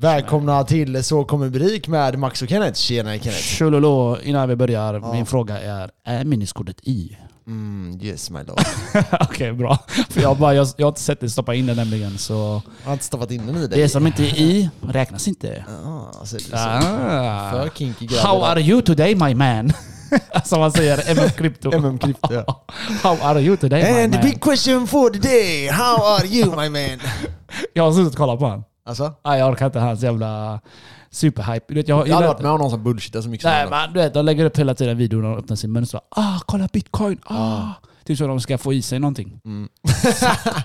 Välkomna till Så kommer Brik med Max och Kenneth. Tjena Kenneth. Tjololo, innan vi börjar, Ja. min fråga är, är minneskortet i? Mm, yes my lord. Okej, bra. För jag, bara, jag, jag har inte sett dig stoppa in den nämligen, så Jag har inte stoppat in den i dig. det som inte är i räknas inte. Ja, alltså. Ah. För kinky grabbar. How are you today my man? Som man säger, MM Crypto. MM Krypto, ja. How are you today my And the man? big question for the day, how are you my man? Jag har suttit och kollat på honom. Alltså? Nej, jag orkar inte hans jävla superhype. Du vet, jag, Jag har aldrig varit med om någon som bullshittar så mycket Nej men du vet, de lägger upp hela tiden videor när de öppnar sin mun och så ah kolla bitcoin, ah. Typ så de ska få i sig någonting. Mm.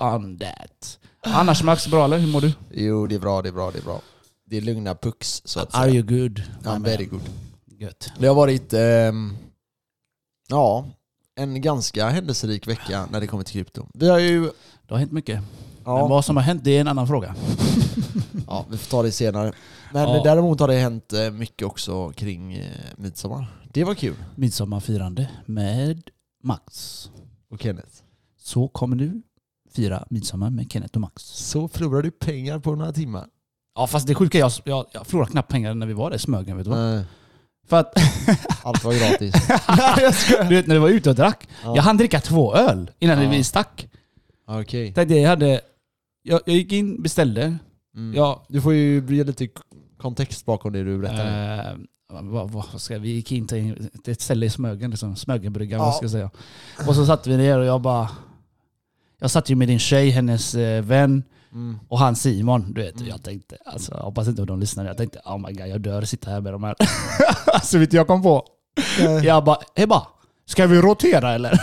On that. Annars Max, bra eller? Hur mår du? Jo, det är bra, det är bra, det är bra. Det är lugna pucks så att Are säga. you good? I'm very good. Gött. Det har varit, ehm, ja, en ganska händelserik vecka när det kommer till krypto. Vi har ju, Det har hänt mycket. Ja, Men vad som har hänt det är en annan fråga. ja vi får ta det senare. Men Ja. däremot har det hänt eh, mycket också kring eh, midsommar. Det var kul. Midsommarfirande med Max. Och Kenneth. Så kommer du fira midsommar med Kenneth och Max. Så förlorar du pengar på några timmar. Ja fast det sjuka är jag, jag, jag förlorade knappt pengar när vi var där i Smögen vet du vad? Nej, För att, allt var gratis. Du vet när vi var ute och drack, Ja. jag hann dricka två öl innan Ja. vi stack. Okej. Tänkte jag hade, jag, jag gick in, beställde, Mm. jag Du får ju ge lite kontext bakom det du berättar. Eh, vad, vad ska, vi gick in till, till ett ställe i Smögen, liksom, Smögenbryggan Ja. vad ska jag säga. Och så satt vi ner och jag bara... Jag satt ju med din tjej, hennes eh, vän Mm. och han Simon. Du vet, Mm. jag tänkte, alltså, jag hoppas inte att de lyssnar. Jag tänkte, oh my god, jag dör sitta här med de här. alltså vet du, jag kom på. Jag bara, Ebba, ska vi rotera eller?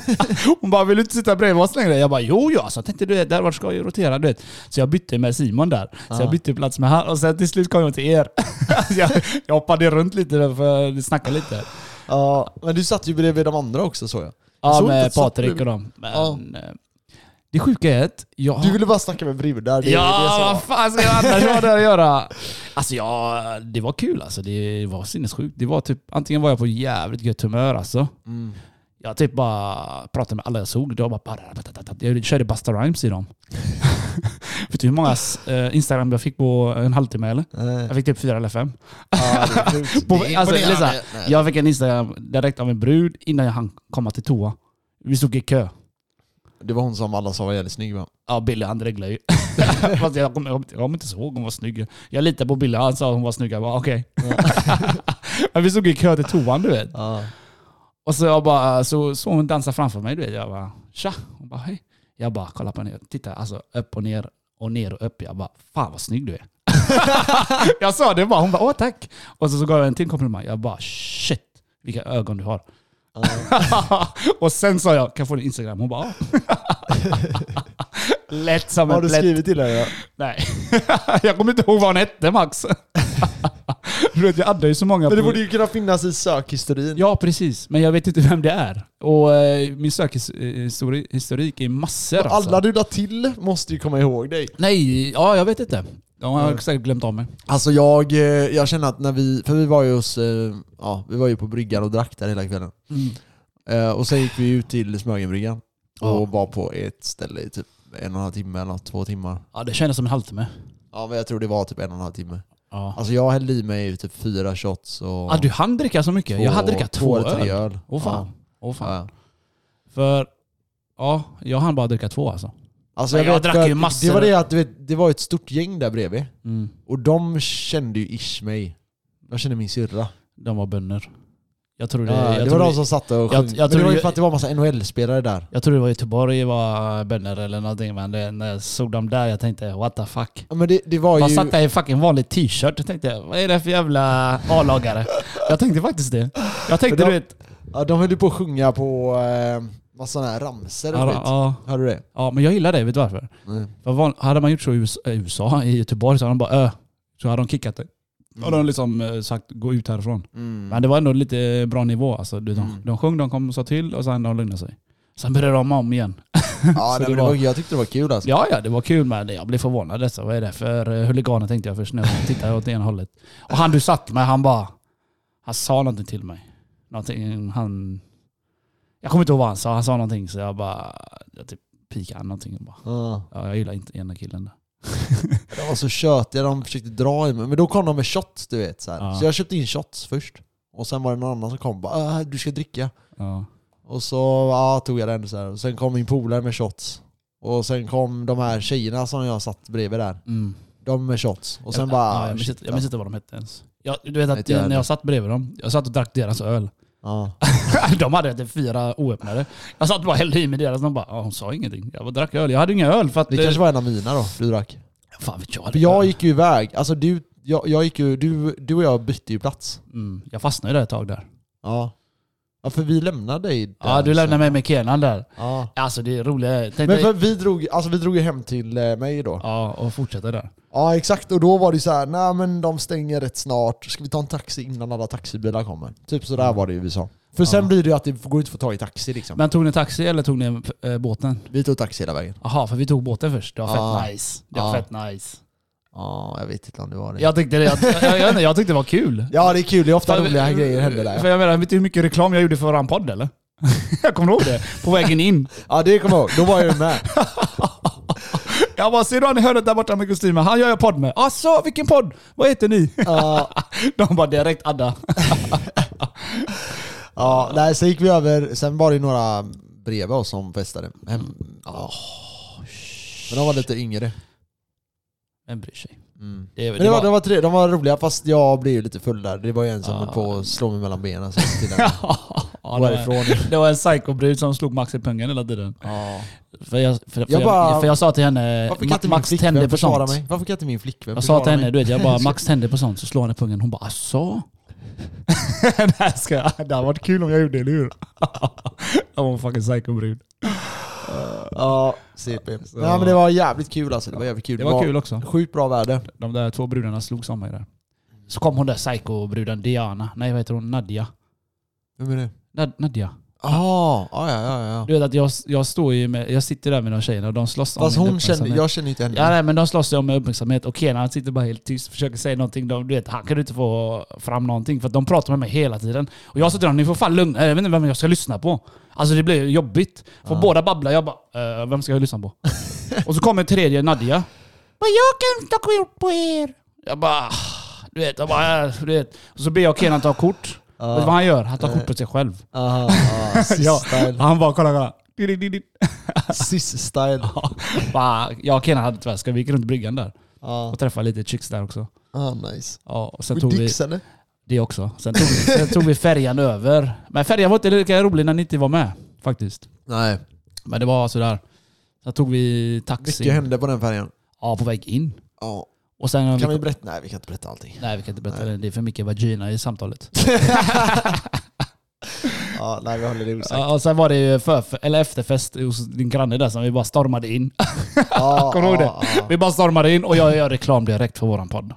Hon bara, vill du inte sitta bredvid oss längre? Jag bara, jo jo. Så jag tänkte, du vet, där var ska jag rotera? Du vet. Så jag bytte med Simon där. Så Ja. jag bytte plats med han och sen till slut kom jag till er. jag, jag hoppade runt lite där för att snacka lite. Ja, men du satt ju bredvid de andra också så jag. Jag Ja, såg inte med Patrik och dem. Men, Ja. eh, Det sjuka är att jag... Du ville bara snacka med brudar. Det, ja, det vad fan ska jag annars ha där att göra? Alltså ja, det var kul alltså. Det var sinnessjukt. Det var typ, antingen var jag på jävligt gött humör alltså. Mm. Jag typ bara pratade med alla jag såg. Var bara... Jag körde Busta Rhymes i dem. Vet du hur många eh, Instagram jag fick på en halvtimme eller? Nej. Jag fick typ fyra eller fem. Ja. På- alltså. Nej. Jag fick en Instagram direkt av en brud innan jag hann komma till toa. Vi stod i kö. Det var hon som alla sa var jävligt snygg va? Ja, Billy han dreglade ju. Fast jag kommer jag kommer inte ihåg hon var snygg. Jag litar på Billy, han sa att hon var snygg. Jag bara okej. Men vi stod i kö till toan du vet. Ja. Och så jag bara, så såg hon dansa framför mig du vet. Jag bara tja. Hon bara hej. Jag bara kolla på henne. Titta alltså upp och ner och ner och upp. Jag bara fan vad snygg du är. jag sa det bara. Hon bara åh tack. Och så, så gav jag en till komplimang. Jag bara shit vilka ögon du har. och sen sa jag, kan jag få din Instagram? Hon bara. Lätt som Har en du plätt. skrivit till henne? Nej. jag kommer inte ihåg vad hon hette Max. du vet, jag addar ju så många Men det borde ju kunna finnas i sökhistorin. Ja, precis. Men jag vet inte vem det är. Och eh, min sökhistorik är massor Och alltså. Alla du la till måste ju komma ihåg dig. Nej, ja jag vet inte. De har Mm. säkert glömt av mig. Alltså jag, eh, jag känner att när vi, för vi var ju hos, eh, ja vi var ju på bryggan och drack där hela kvällen. Eh, Och sen gick vi ut till Smögenbryggan och Ja. var på ett ställe i typ en och en halv timme eller två timmar. Ja, det kändes som en halvtimme. Ja men jag tror det var typ en och en halv timme. Ja. Alltså jag hällde i mig typ fyra shots och... Ah, du hann dricka så mycket? två- jag hade drickat två, eller tre öl. Åh fan. Åh fan. Ja. För, ja, jag hann bara dricka två alltså. Alltså jag, jag vet, drack ju massor. Det var det att du vet, det var ett stort gäng där bredvid. Mm. Och de kände ju ish mig. De kände min syrra. De var bönder. Jag tror det, Ja, jag det tror var de som satt och jag- sjöng. jag Men det var ju för att det var massa NHL-spelare där. Jag tror det var Göteborg var bönder eller någonting men det, när jag såg dem där jag tänkte what the fuck. Ja, men det, det var Man ju... satt där i fucking vanlig t-shirt och tänkte vad är det för jävla A-lagare? jag tänkte faktiskt det. Jag tänkte Men du de- vet... Ja, de höll ju på att sjunga på eh, massa sådana här ramsor Ja, ja, Hörde du det? ja, men jag gillar det, vet du varför? Nej. För van, hade man gjort så i USA, i USA, i Göteborg, så hade de bara ö. Så hade de kickat dig. Då hade de liksom eh, sagt gå ut härifrån. Mm. Men det var ändå lite bra nivå. Alltså, de, Mm. de sjöng, de kom och sa till och sen de lugnade sig. Sen började de om igen. Ja, nej, det var- jag tyckte det var kul alltså. Ja, ja, det var kul men jag blev förvånad. Dessa. Vad är det för eh, huliganer tänkte jag först när jag tittade åt ena hållet. Och han du satt med, han bara... Han sa någonting till mig. Någonting, han... Jag kommer inte ihåg vad han sa. Han sa någonting så jag bara... Jag typ pikade han någonting och bara... Ja. Ja, jag gillar inte ena killen där. De var så tjötiga, de försökte dra i mig. Men då kom de med shots du vet. Så, här. Ja. så jag köpte in shots först. Och sen var det någon annan som kom och bara "Ah, du ska dricka. Ja. Och så ja, tog jag den så här. Och sen kom min polare med shots. Och sen kom de här tjejerna som jag satt bredvid där. Mm. De med shots. Och sen jag, bara... ja, jag, minns inte, jag minns inte vad de hette ens. Jag, du vet att jag när jag satt bredvid dem, jag satt och drack deras öl. ja. de hade typ fyra oöppnade. Jag satt och bara hällde i mig deras och de bara ja, hon sa ingenting. Jag bara drack öl. Jag hade inga öl för att... Det eh, kanske var en av mina då, du drack. Fan vet jag. För jag gick ju iväg. Alltså du, jag, jag gick ju, du, du och jag bytte ju plats. Mm, jag fastnade ju där ett tag där. Ja. Ja för vi lämnade dig där Ja, du lämnade mig med Kenan där. Ja. Alltså det är roligt. Tänk Men dig- för vi drog, alltså vi drog ju hem till eh, mig då. Ja, och fortsätta där. Ja exakt, och då var det så här, nej men de stänger rätt snart, ska vi ta en taxi innan alla taxibilar kommer? Typ sådär var det ju vi sa. För sen Ja. blir det ju att det går inte att få tag i taxi liksom. Men tog ni taxi eller tog ni eh, båten? Vi tog taxi hela vägen. Jaha, för vi tog båten först. Det var Ja. fett nice. Det var Ja. fett nice. Ja, jag vet inte om det var det. Jag tyckte det, jag, jag, jag, jag tyckte det var kul. Ja det är kul, det är ofta För- roliga grejer händer där. För jag menar, vet du hur mycket reklam jag gjorde för våran podd eller? jag kommer ihåg det. På vägen in. Ja det kommer jag ihåg, då var jag ju med. Jag bara, ser du han i hörnet där borta med kostymen? Han gör jag podd med. Asså, vilken podd? Vad heter ni? Ja, De bara direkt adda. ja, nej sen gick vi över, sen var det några bredvid oss som festade. Hem, ja. Men de var lite yngre. Vem bryr sig? Mm. Det, Men det var, det var tre, de var roliga fast jag blev ju lite full där. Det var ju en som höll på att slå mig mellan benen. Så jag ja, Gå det, var, det var en psykobrud som slog Max i pungen hela tiden. Ja. För jag, för, för Jag jag, bara- för jag sa till henne, Max tänder på sånt. mig? Varför kan inte min flickvän Jag sa till henne, mig? du vet, jag bara Max tänder på sånt, så slår han i pungen. Hon bara asså? Ska jag. Det hade varit kul om jag gjorde det, eller hur? Jag var en fucking psykobrud. Ja, CP. Så- Nej men det var jävligt kul alltså. Det var jävligt kul. Det var kul också. Sjukt bra väder. De där två brudarna slogs om mig där. Så kom hon där psykobruden Diana. Nej vad heter hon? Nadja. Vem är det? Nad- Nadja. Ah, ja, ja, ja, ja. Du vet att jag, jag står ju med, jag sitter där med de tjejerna och de slåss om min hon uppmärksamhet. jag känner inte henne. Ja nej, men de slåss ju om uppmärksamhet och Kenan sitter bara helt tyst och försöker säga någonting. De, du vet, han kan inte få fram någonting för att de pratar med mig hela tiden. Och jag sa till dem, ni får fan lugna jag vet inte vem jag ska lyssna på. Alltså det blir jobbigt. För Ja. båda babblar, jag bara, "Eh, vem ska jag lyssna på? och så kommer tredje Nadja. Bara, jag kan ta kort på er. Jag bara, "Ah." du vet, jag bara, "Äh", du vet. Och så ber jag Kenan ta kort. Vet du vad han gör? Han tar kort på sig själv. Aha, ah, Ja. Han bara, kolla kolla. Sis-style. Bara, Jag och Kenan hade tyvärr, ska vi gick runt bryggan där Ja, och träffa lite chicks där också. ah, nice. Ja, och sen tog vi Dicks eller? det också. Sen tog, vi, sen tog vi färjan över. Men färjan var inte lika rolig när ni inte var med faktiskt. Nej. Men det var sådär. Sen tog vi taxi. Mycket hände på den färjan. Ja, på väg in. Ja. Och sen... Kan vi berätta? Nej vi kan inte berätta allting. Nej, vi kan inte berätta det. Det är för mycket vagina i samtalet. Ja, nej vi håller det osagt. Ja, och sen var det ju för, eller efterfest hos din granne där som vi bara stormade in. Ja, Kommer du ihåg det? ja. Vi bara stormade in och jag gör reklam direkt för våran podd.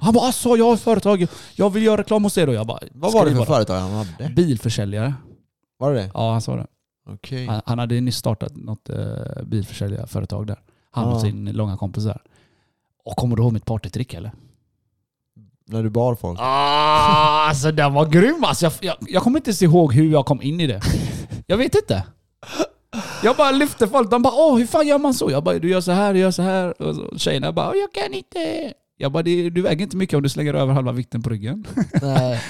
Han bara alltså jag har ett företag, jag vill göra reklam hos er då. Jag bara, Vad var det för bara. företag han hade? Bilförsäljare. Var det det? Ja, han sa det. Okej. Han, han hade nyss startat något uh, bilförsäljarföretag där. Han och sin långa kompis där. Och kommer du ihåg mitt partytrick eller? När du bar folk? Ah, alltså den var grym alltså. Jag, jag, jag kommer inte ens ihåg hur jag kom in i det. Jag vet inte. Jag bara lyfte folk. De bara åh hur fan gör man så? Jag bara du gör så här, du gör så här. Och så, tjejerna bara jag kan inte. Jag bara du väger inte mycket om du slänger över halva vikten på ryggen. Nej.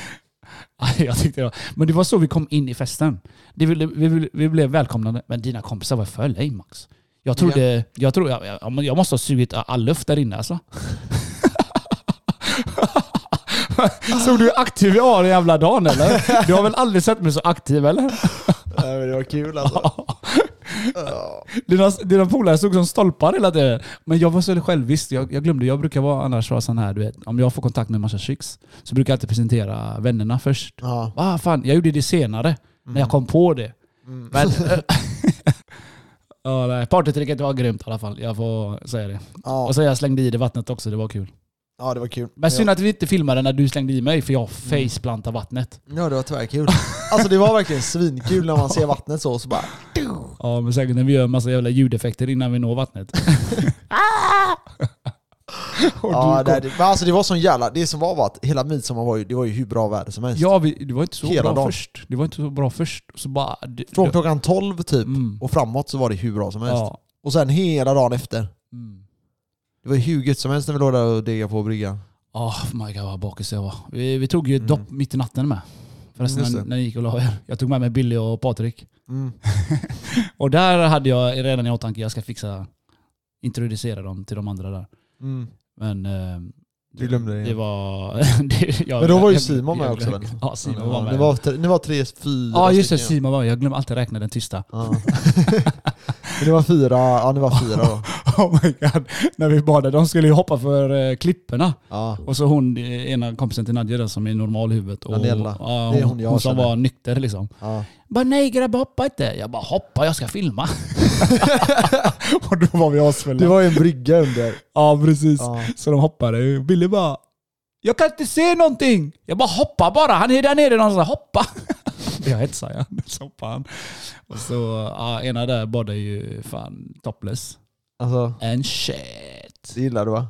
jag tyckte det var, men det var så vi kom in i festen. Ville, vi, ville- vi blev välkomnade. Men dina kompisar var för lame Max. Jag trodde, jag, trodde jag, jag, måste ha sugit all luft där inne alltså. Såg du hur aktiv jag var den jävla dagen eller? Du har väl aldrig sett mig så aktiv eller? Nej men det var kul alltså. Ja. Dina, dina polare stod som stolpar hela tiden. Men jag var så självvisk. Jag, jag glömde, jag brukar vara annars vara sån här, du vet. Om jag får kontakt med en massa chicks så brukar jag alltid presentera vännerna först. Ja. Ah, fan, jag gjorde det senare. När jag kom på det. Mm. Men... ja, nej, partytricket var grymt i alla fall. Jag får säga det. Ja. Och så jag slängde i det vattnet också, det var kul. ja, det var kul. Men synd ja. att vi inte filmade när du slängde i mig för jag faceplantade vattnet. ja, det var tvärkul. Alltså det var verkligen svinkul när man ser vattnet så, så bara... Ja, men säkert när vi gör en massa jävla ljudeffekter innan vi når vattnet. Ja, nej, det, men alltså det var sån jävla... Det som var var att hela midsommar var ju, det var ju hur bra väder som helst. ja vi, det var inte så Hela bra dagen. först. Det var inte så bra först. Så bara... Det, Från klockan 12 typ Mm. och framåt så var det hur bra som helst. Ja. Och sen hela dagen efter. Mm. Det var hur gött som helst när vi låg där och degade på bryggan. Oh my god vad bakis jag var. Vi, vi tog ju Mm. dopp mitt i natten med. Förresten när, det. när ni gick och la er. Jag tog med mig Billy och Patrik. Mm. Och där hade jag redan i åtanke, jag ska fixa, introducera dem till de andra där. Mm. Men eh, Du glömde det det var... det, jag, Men då var ju Simon med också väl? Ja, Simon var med. Ni var, tre- ni var tre, fyra Ja just det, stycken. Simon var Jag glömmer alltid räkna den tysta. Ja. Men det var fyra, ja ni var fyra då. Oh my god. När vi badade, de skulle ju hoppa för eh, klipporna. Ja. Och så hon, eh, ena kompisen till Nadja där som är normalhuvudet. Och, Daniela. Ja, Det är hon, hon jag hon som känner. var nykter liksom. Ja. Bara nej grabbar hoppa inte. Jag bara hoppa, jag ska filma. och då var vi asfulla. Det var ju en brygga under. Ja precis. Ja. Så de hoppade. Billy bara Jag kan inte se någonting. Jag bara hoppa bara. Han är där nere någonstans. Hoppa. jag hetsade ja. Så hoppade han. Och så, ja, ena där badade ju fan topless. Alltså, And shit. det gillar du va?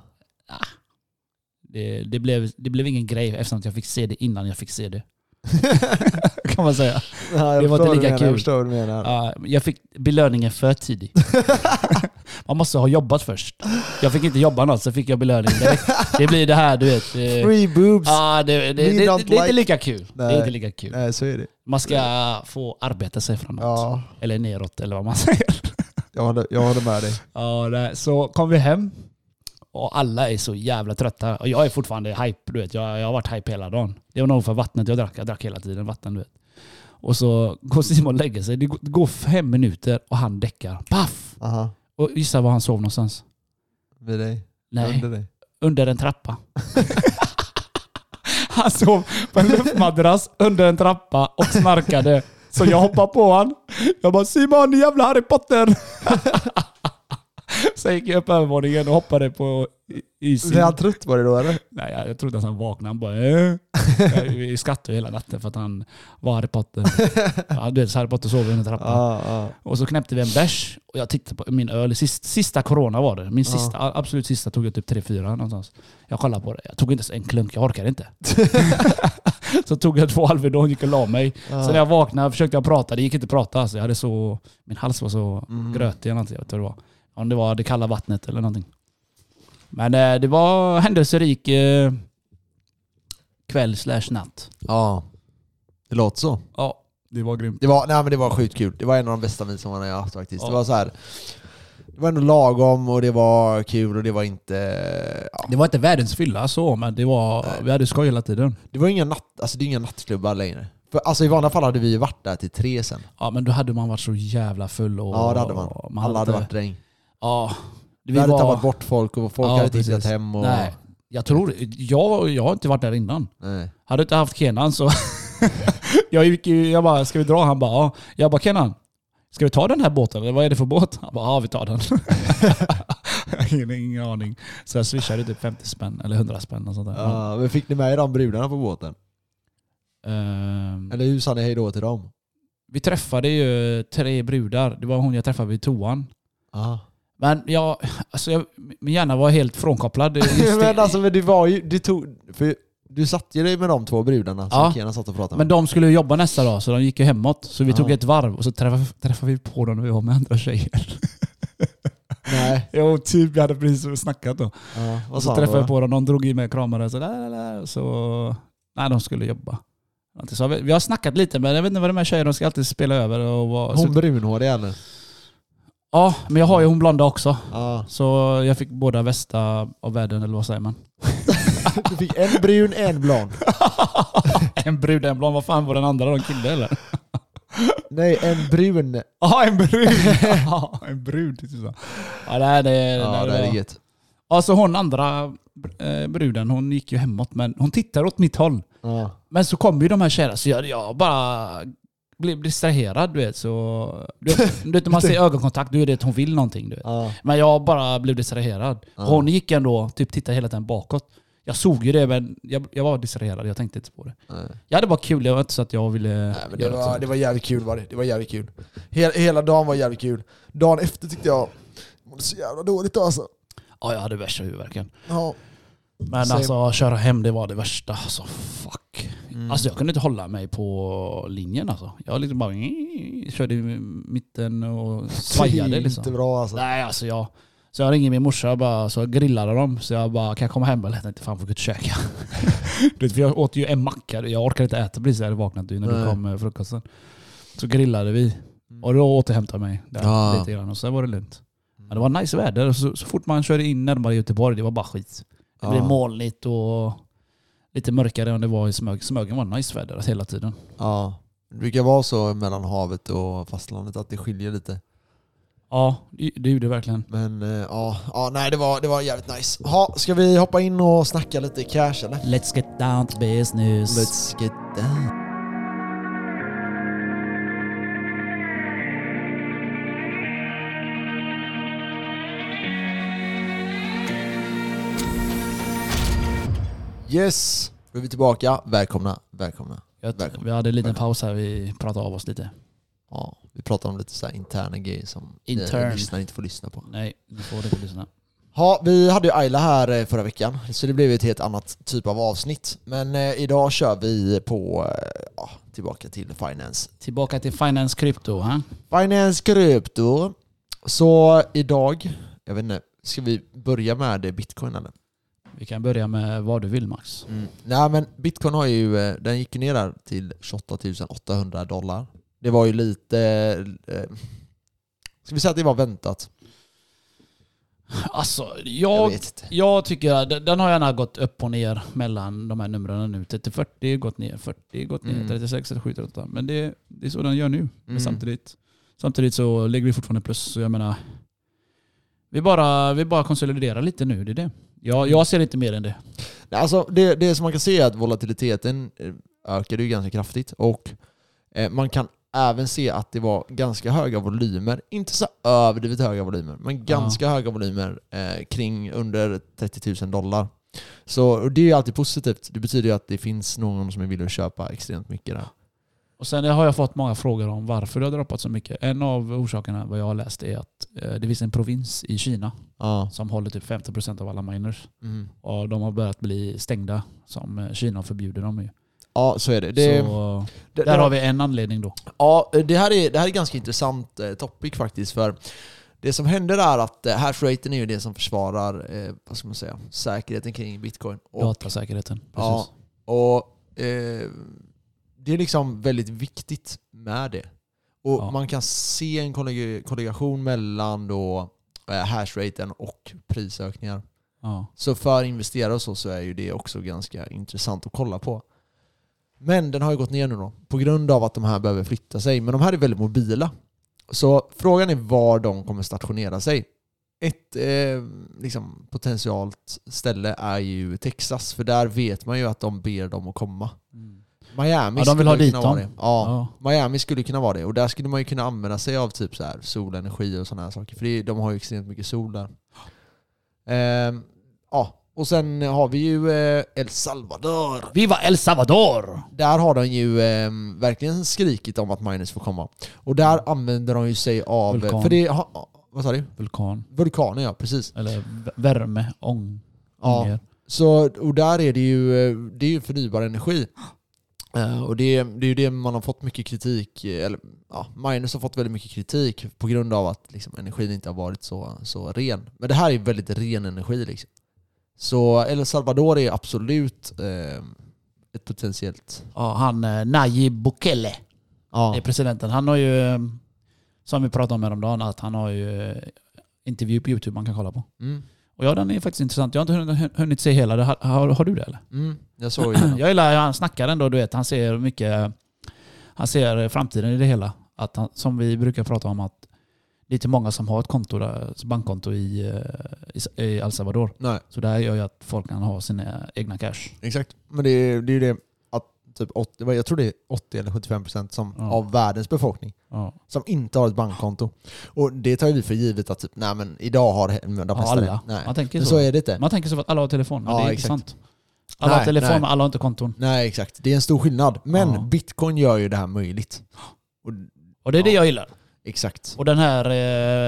Det, det, blev, det blev ingen grej eftersom att jag fick se det innan jag fick se det. kan man säga. Ja, jag Det var inte lika menar, kul. Jag förstår vad du menar. Ja, jag fick belöningen för tidigt. Man måste ha jobbat först. Jag fick inte jobba något, så fick jag belöning direkt. Det blir det här, du vet. Free boobs! Ja, det, det, det, det, är inte lika kul. Det är inte lika kul. Nej, så är det. Man ska få arbeta sig framåt. Ja, Eller neråt, eller vad man säger. jag håller, jag håller med dig. Ja, det, så kom vi hem. Och alla är så jävla trötta. Och jag är fortfarande hype, du vet. Jag, jag har varit hype hela dagen. Det var nog för vattnet jag drack. Jag drack hela tiden vatten, du vet. Och så går Simon och lägger sig. Det går- fem minuter och han däckar. Paff! Aha, Och gissa var han sov någonstans? vid dig. Nej, Under dig. under en trappa. han sov på en luftmadrass under en trappa och snarkade. Så jag hoppade på han. Jag bara Simon, din jävla Harry Potter! Sen gick jag upp övervåningen och hoppade på isen. Blev han trött på det då eller? Nej, jag, jag trodde att han vaknade. Han bara äh. Vi skrattade hela natten för att han var Harry Potter. Ja, du vet, Harry Potter sov under trappan. Ja, ja. Och så knäppte vi en bärs och jag tittade på min öl. Sista, sista corona var det. Min sista, absolut sista tog jag typ 3-4 någonstans. Jag kollade på det. Jag tog inte ens en klunk, jag orkade inte. så tog jag två Alvedon och gick och la mig. Ja. Så när jag vaknade försökte jag prata. Det gick inte att prata. Alltså jag hade så, min hals var så Mm. grötig. Jag vet inte vad det var. Om det var det kalla vattnet eller någonting. Men eh, det var händelserik eh, kväll slash natt. ja. Det låter så. Ja, det var grymt. Det var, nej, men det var sjukt kul. Det var en av de bästa midsommarna jag haft faktiskt. Ja. Det var så här. Det var ändå lagom och det var kul och det var inte... Ja. Det var inte världens fylla så, men det var, Nej. vi hade skoj hela tiden. Det var inga, natt, alltså det är inga nattklubbar längre. För, alltså I vanliga fall hade vi ju varit där till tre sen. Ja men då hade man varit så jävla full och... Ja det hade man. Alla hade inte- varit dräng. Ja. Vi hade tappat bort folk och folk Ja, hade inte hittat hem. Och, Nej. Jag tror... Jag, jag har inte varit där innan. Nej. Hade inte haft Kenan så... jag gick ju, jag bara, ska vi dra? Han bara, ja. Jag bara, Kenan. Ska vi ta den här båten? Eller vad är det för båt? Han bara, ja vi tar den. ingen, ingen aning. Så jag swishade typ 50 spänn eller 100 spänn och sånt där. Ja, men fick ni med er de brudarna på båten? Ehm, Eller hur sa ni hej då till dem? vi träffade ju tre brudar. Det var hon jag träffade vid toan. Ja. Men jag, alltså jag, min hjärna var helt frånkopplad. Det- men alltså men du var ju, du tog, för du satt ju dig med de två brudarna som Ja. Kena satt och pratade Men med. de skulle ju jobba nästa dag, så de gick ju hemåt. Så vi Ja. tog ett varv och så träffade, träffade vi på dem när vi var med andra tjejer. Nej. Jo, typ. Vi hade precis snackat då. Ja, Och så träffade jag på dem, de drog i mig och kramade. Så, där, där, så Nej, de skulle jobba. Så vi, vi har snackat lite, men jag vet inte vad de här tjejerna de ska alltid spela över. Och vara, Hon så, brunhårig eller? Ja, men jag har ju hon blonda också. Ja. Så jag fick båda västa av världen, eller vad säger man? Du fick en brun, en blond. en brud, en blond. Vad fan var den andra då? En kille eller? Nej, en brun. Ja, en brud! Ja, en brud. typ. Ja, det, här, det, Ja, det, det är gött. Alltså hon andra eh, bruden, hon gick ju hemåt, men hon tittar åt mitt håll. Ja. Men så kom ju de här tjejerna, så jag, jag bara blev distraherad, du vet. Så, du, vet, du vet, när man ser ögonkontakt, då är det att hon vill någonting. Du vet. Ja. Men jag bara blev distraherad. Ja. Hon gick ändå, typ tittade hela tiden bakåt. Jag såg ju det, men jag, jag var distraherad. Jag tänkte inte på det. Nej. Jag hade bara kul, det var inte så att jag ville Nej, men det, var, det var jävligt kul var det. Det var jävligt kul. Hela, hela dagen var jävligt kul. Dagen efter tyckte jag mådde så jävla dåligt då alltså. Ja, jag hade värsta huvudvärken. Ja. Men Same. alltså, köra hem, det var det värsta. Alltså, fuck. Mm. Alltså jag kunde inte hålla mig på linjen alltså. Jag liksom bara körde i mitten och det är svajade inte liksom. bra alltså. Nej alltså jag, Så jag ringer min morsa och bara, så grillade dem. Så jag bara, kan jag komma hem? Eller jag tänkte, fan får ut och käka. Du vet, för jag åt ju en macka. Jag orkade inte äta precis jag hade vaknat ju när du Nej. kom med frukosten. Så grillade vi. Och då återhämtade jag mig där Ja. lite grann. Och sen var det lugnt. Ja, det var nice väder. Så, så fort man körde in närmare Göteborg, det var bara skit. Det blev Ja. molnigt och lite mörkare än det var i Smögen. Smögen var nice väder alltså, hela tiden. Ja. Det brukar vara så mellan havet och fastlandet att det skiljer lite. Ja, det, det gjorde det verkligen. Men eh, ja, ja nej det var, det var jävligt nice. Ha, ska vi hoppa in och snacka lite cash eller? Let's get down to business. Let's get down. Yes, då är vi tillbaka. Välkomna, välkomna. Jag, Välkommen. vi hade en liten paus här, vi pratade av oss lite. Ja, vi pratar om lite så här interna grejer som Intern. lyssnare inte får lyssna på. Nej, ni får inte lyssna. Ja, vi hade ju Ayla här eh, förra veckan, så det blev ett helt annat typ av avsnitt. Men eh, idag kör vi på, eh, ja, tillbaka till finance. Tillbaka till finance krypto. Ha? Finance krypto. Så idag, jag vet inte, ska vi börja med bitcoin eller? Vi kan börja med vad du vill Max. Mm. Nej men bitcoin har ju, eh, den gick ner där till 28 800 dollar. Det var ju lite, eh, ska vi säga att det var väntat? Alltså, Jag jag, jag tycker att den- har gärna gått upp och ner mellan de här numren nu. 30-40 gått ner, 40 gått ner, Mm. 36, 37, 38. Men det, det är så den gör nu. Men Mm. samtidigt, samtidigt så ligger vi fortfarande plus. Så jag menar, vi bara, vi bara konsoliderar lite nu. Det är det. Jag, jag ser inte mer än det. Alltså det, det som man kan se är att volatiliteten eh, ökade ju ganska kraftigt och eh, man kan även se att det var ganska höga volymer, inte så överdrivet höga volymer, men ganska höga volymer eh, kring under 30 000 dollar. Så det är ju alltid positivt. Det betyder ju att det finns någon som är villig att köpa extremt mycket där. Och sen har jag fått många frågor om varför det har droppat så mycket. En av orsakerna vad jag har läst är att eh, det finns en provins i Kina Ja. som håller typ 50% av alla miners. Mm. Och de har börjat bli stängda som eh, Kina förbjuder dem ju. Ja, så är det. det, så det där har vi en anledning då. Ja, det här är, det här är ganska intressant eh, topic faktiskt. För det som händer är att eh, hashraten är ju det som försvarar eh, vad ska man säga, säkerheten kring bitcoin. Och, Datasäkerheten. ja, Precis. och eh, det är liksom väldigt viktigt med det. Och Ja. man kan se en kollegation mellan då eh, hashraten och prisökningar. Ja. Så för investerare så, så är ju det också ganska intressant att kolla på. Men den har ju gått ner nu då, på grund av att de här behöver flytta sig. Men de här är väldigt mobila. Så frågan är var de kommer stationera sig. Ett eh, liksom, potentialt ställe är ju Texas, för där vet man ju att de ber dem att komma. Mm. Miami Ja, de vill skulle ha dit kunna vara dem. det. Ja, Ja. Miami skulle kunna vara det. Och där skulle man ju kunna använda sig av typ så här solenergi och sådana här saker. För det, de har ju extremt mycket sol där. Ehm, ja, och sen har vi ju eh, El Salvador. Viva El Salvador! Där har de ju ehm, verkligen skrikit om att miners får komma. Och där använder de ju sig av... Vulkan. För det, vad sa du? Vulkan. Vulkaner ja, precis. Eller värme, ång. Ja. ånger. Så, och där är det ju, eh, det är ju förnybar energi. Eh, och det, det är ju det man har fått mycket kritik, eh, eller ja, miners har fått väldigt mycket kritik på grund av att liksom, energin inte har varit så, så ren. Men det här är väldigt ren energi liksom. Så El Salvador är absolut eh, ett potentiellt... Ja, han eh, Nayib Bukele Ja, är presidenten. Han har ju, som vi pratade om häromdagen, att han har ju intervju på YouTube man kan kolla på. mm, Och ja, den är faktiskt intressant. Jag har inte hunnit, se hela. Det Har, har, har du det eller? mm, jag såg det. Jag gillar han snackar ändå, du vet. Han ser mycket... Han ser framtiden i det hela. Att han, som vi brukar prata om att det är inte många som har ett konto där, bankkonto i, eh, i, i El Salvador. Nej, Så det här gör ju att folk kan ha sina egna cash. exakt. Men det, är- det är ju det typ 80, vad- jag tror det är 80 eller 75 procent som, Ja. av världens befolkning Ja. som inte har ett bankkonto. Och det tar vi för givet att typ, nej men idag har de Ja, alla. det. Nej. Man tänker så. så är det inte. Man tänker så att alla har telefon, men Ja, det är inte sant. Alla har Nej, telefon, nej. men alla har inte konton. Nej exakt, det är en stor skillnad. Men bitcoin gör ju det här möjligt. Och, Och det är det Ja. jag gillar. exakt. Och den här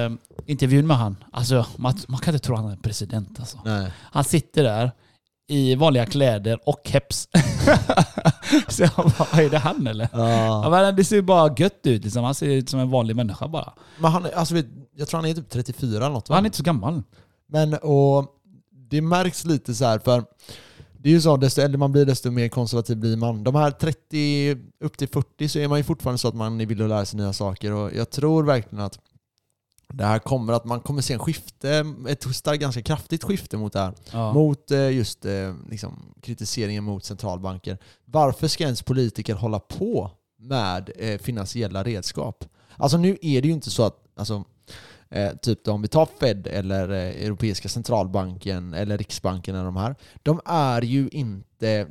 eh, intervjun med han, alltså man, man kan inte tro att han är president alltså. Nej. Han sitter där i vanliga kläder och keps. Så jag bara, är det han eller? Ja, men det ser ju bara gött ut liksom. Han ser ut som en vanlig människa bara. Men han, alltså, jag tror han är typ 34 eller något va? Han är inte så gammal. Men och det märks lite så här för det är ju så, desto äldre man blir desto mer konservativ blir man. De här 30 upp till 40 så är man ju fortfarande så att man vill lära sig nya saker och jag tror verkligen att det här kommer att man kommer se en skifte, ett starkt, ganska kraftigt skifte mot det här. Ja. Mot eh, just eh, liksom, kritiseringen mot centralbanker. Varför ska ens politiker hålla på med eh, finansiella redskap? Alltså nu är det ju inte så att, alltså, typ om vi tar Fed eller Europeiska centralbanken eller Riksbanken eller de här. De är ju inte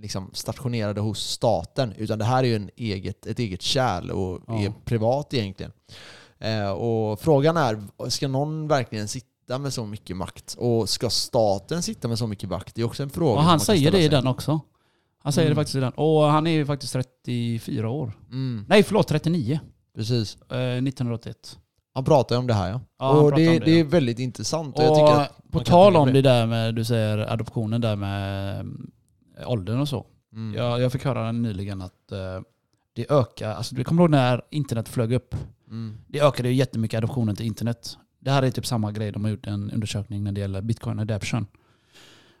liksom, stationerade hos staten utan det här är ju en eget, ett eget kärl och Ja. är privat egentligen. Eh, och frågan är, ska någon verkligen sitta med så mycket makt? Och ska staten sitta med så mycket makt? Det är också en fråga Och han säger det i den också. Han säger Mm. det faktiskt i den. Och han är ju faktiskt 34 år. Mm, Nej förlåt, 39. precis. Eh, 1981. Han pratar ju om det här ja. Ja, och det, det, det är ja. väldigt intressant. Och Och på tal om det där med, du säger adoptionen där med eh, åldern och så. Mm. Jag, jag fick höra nyligen att eh, det ökar, alltså du kommer ihåg när internet flög upp? Mm. Det ökade ju jättemycket adoptionen till internet. Det här är typ samma grej, de har gjort en undersökning när det gäller bitcoin adoption.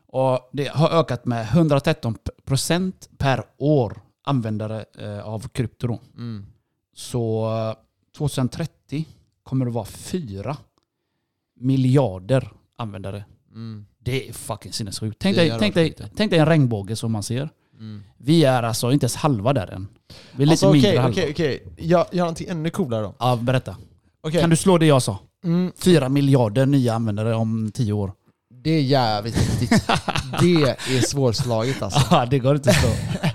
Och det har ökat med 113% per år användare eh, av krypto. Mm. Så eh, 2030 kommer det vara 4 miljarder användare. Mm. Det är fucking sinnessjukt. Tänk dig, tänk, dig, tänk dig en regnbåge som man ser. Mm. Vi är alltså inte ens halva där än. Vi är lite Alltså mindre okej, halva. okej, okej. Jag gör någonting ännu coolare då. Ja, berätta. Okej. Kan du slå det jag sa? Mm. 4 miljarder nya användare om 10 år. Det är jävligt viktigt. det är svårslaget alltså. Ja, det går inte att slå.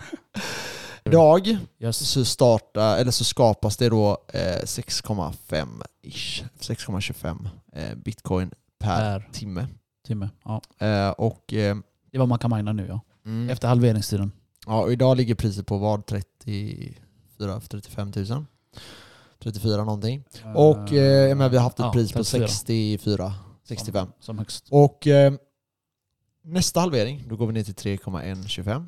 Idag Yes. så, starta, eller så skapas det då eh, 6,5-ish, 6,25 eh, bitcoin per, Per timme. timme. Ja. Eh, och, eh, Det är vad man kan mina nu ja. Mm, Efter halveringstiden. ja, och idag ligger priset på vad? 34 35 000? 34 någonting. Och eh, men vi har haft ett Ja, pris på 34. 64, 65. Som, som högst. Och eh, nästa halvering, då går vi ner till 3,125.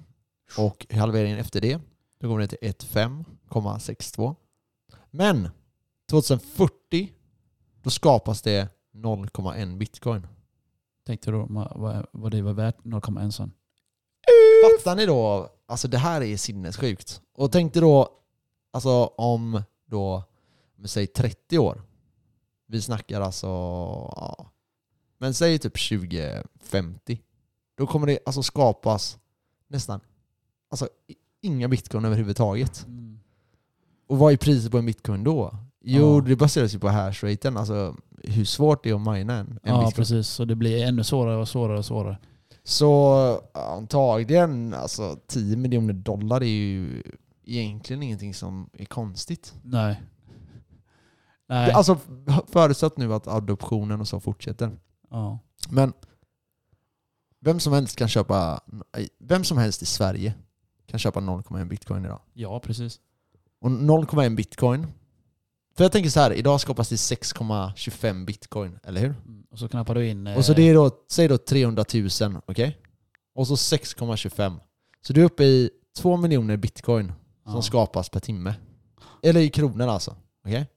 Och halveringen efter det, då går vi ner till 1,5,62. Men 2040, då skapas det 0,1 bitcoin. Tänkte du vad, vad, det var värt 0,1 sån? Fattar ni då? Alltså det här är sinnessjukt. Och tänk dig då, alltså om då, säger 30 år. Vi snackar alltså, ja. Men säg typ 2050. Då kommer det alltså skapas nästan, alltså inga bitcoin överhuvudtaget. Och vad är priset på en bitcoin då? Jo, Ja. det baseras ju på hashraten, alltså hur svårt det är att mina en, en Ja, bitcoin. precis. Så det blir ännu svårare och svårare och svårare. Så antagligen, alltså 10 miljoner dollar är ju egentligen ingenting som är konstigt. Nej. Nej. Alltså förutsatt nu att adoptionen och så fortsätter. ja. Men vem som helst kan köpa, vem som helst i Sverige kan köpa 0,1 bitcoin idag. ja, precis. Och 0,1 bitcoin, för jag tänker så här, idag skapas det 6,25 bitcoin, eller hur? Mm. Och så knappar du in... Och så eh, det är då, säg då 300 000, okej? Och så 6,25. Så du är uppe i 2 miljoner bitcoin som ja. skapas per timme. Eller i kronor alltså. Okej?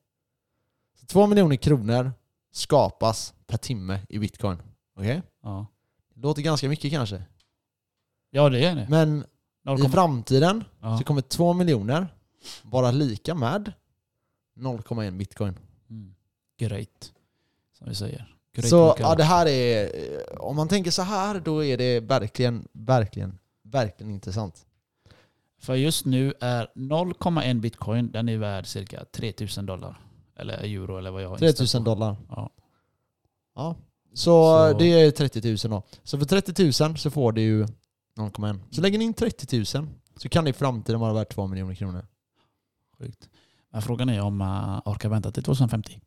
Så 2 miljoner kronor skapas per timme i bitcoin. Okej? Ja. Det låter ganska mycket kanske. ja, det är det. Men i 0,1. framtiden Ja. så kommer 2 miljoner vara lika med 0,1 bitcoin. Mm. Great. Som vi säger. Great Så ja, det här är, om man tänker så här då är det verkligen, verkligen, verkligen intressant. För just nu är 0,1 bitcoin, den är värd cirka 3000 dollar. Eller euro eller vad jag har 3000 inställt på. dollar. Ja. Ja. Så, Så- det är 30 000 då. Så för 30 000 så får du ju 0,1. Så lägger ni in 30 000 så kan det i framtiden vara värt 2 miljoner kronor. Sjukt. Men frågan är om man orkar vänta till 2050.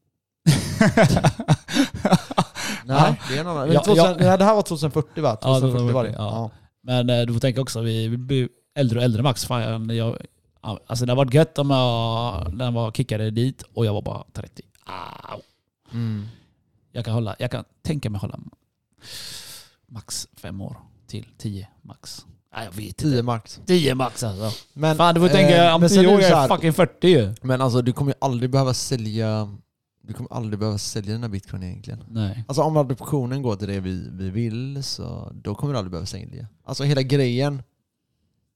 Nej, det är en annan. Ja, 2000, ja. Det här var 2040 va? Ja, 2040 var det. 2040, ja. Ja. Men eh, du får tänka också, vi blir äldre och äldre Max. Fan, jag, ja, alltså det hade varit gött om jag, när jag var kickade dit och jag var bara 30. Au. Mm. Jag kan, hålla, jag kan tänka mig hålla max fem år till tio max. Nej, jag vet 10 inte. max. 10 max alltså. Men, Fan du får eh, tänka, om men sen 10 är år det är så jag här- fucking 40 ju. Men alltså du kommer ju aldrig behöva sälja du kommer aldrig behöva sälja dina bitcoin egentligen. Nej. Alltså om adoptionen går till det vi, vi vill så då kommer du aldrig behöva sälja. Alltså hela grejen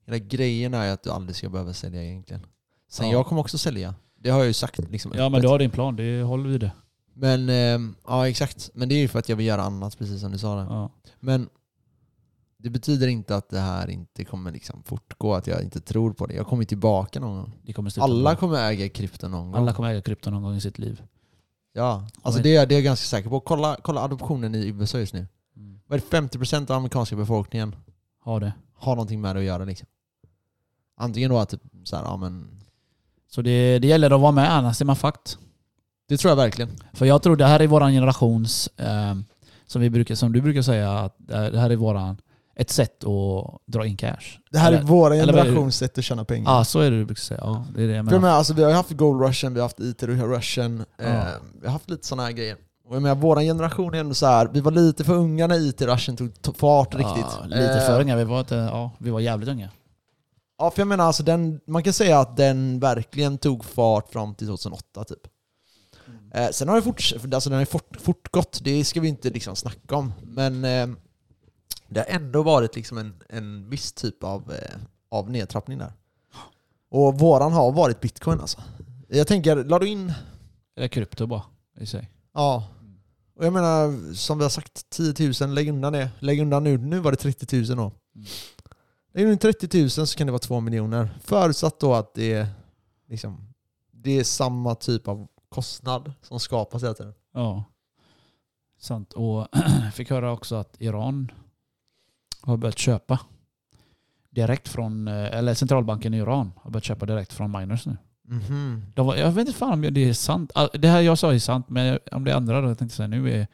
Hela grejen är ju att du aldrig ska behöva sälja egentligen. Sen Ja. jag kommer också sälja. Det har jag ju sagt liksom Ja men öppet. du har din plan, det håller vi det. Men, ehm, ja exakt. Men det är ju för att jag vill göra annat precis som du sa där. Ja. Men det betyder inte att det här inte kommer liksom fortgå, att jag inte tror på det. Jag kommer tillbaka någon gång. Kommer Alla kommer äga krypto någon gång. Alla kommer äga krypto någon gång i sitt liv. Ja, alltså det, är- det är jag ganska säker på. Kolla, kolla adoptionen i USA just nu. Mm. Vad är det 50% av amerikanska befolkningen Ha det. har någonting med det att göra liksom. Antingen då att typ så här, ja men... Så det, det gäller att vara med, annars är man fucked. Det tror jag verkligen. För jag tror det här är våran generations, eh, som, vi brukar, som du brukar säga, att det här är våran, ett sätt att dra in cash. Det här är Eller- är det? generations sätt att tjäna pengar. Ja, så är det du brukar säga. Ja, det är det jag menar. menar, alltså, vi har haft gold rushen, vi har haft IT-rushen, Ja. eh, vi har haft lite sådana här grejer. Och jag menar, vår generation är ändå så här, vi var lite för unga när IT-rushen tog to- fart riktigt. Ja, lite Eh, för unga. Vi var, inte, ja, vi var jävligt unga. Ja, för jag menar alltså den, man kan säga att den verkligen tog fart fram till 2008 typ. Eh, sen har det fort, alltså den har fort, fortgått, det ska vi inte liksom snacka om. Men eh, det har ändå varit liksom en, en viss typ av, eh, av nedtrappning där. Och våran har varit bitcoin alltså. Jag tänker, la du in... Eller krypto bara i sig. Ja. Och jag menar, som vi har sagt, 10 000, lägg undan det. Lägg undan nu, nu var det 30 000 då. Mm. Lägg undan 30 000 så kan det vara 2 miljoner. Förutsatt då att det är, liksom, det är samma typ av kostnad som skapas hela tiden. Ja. Sant. Och jag fick höra också att Iran har börjat köpa direkt från, eh, eller centralbanken i Iran har börjat köpa direkt från miners nu. Mhm. De var, jag vet inte fan om det är sant. All- Det här jag sa är sant, men om det andra då, jag tänkte säga nu är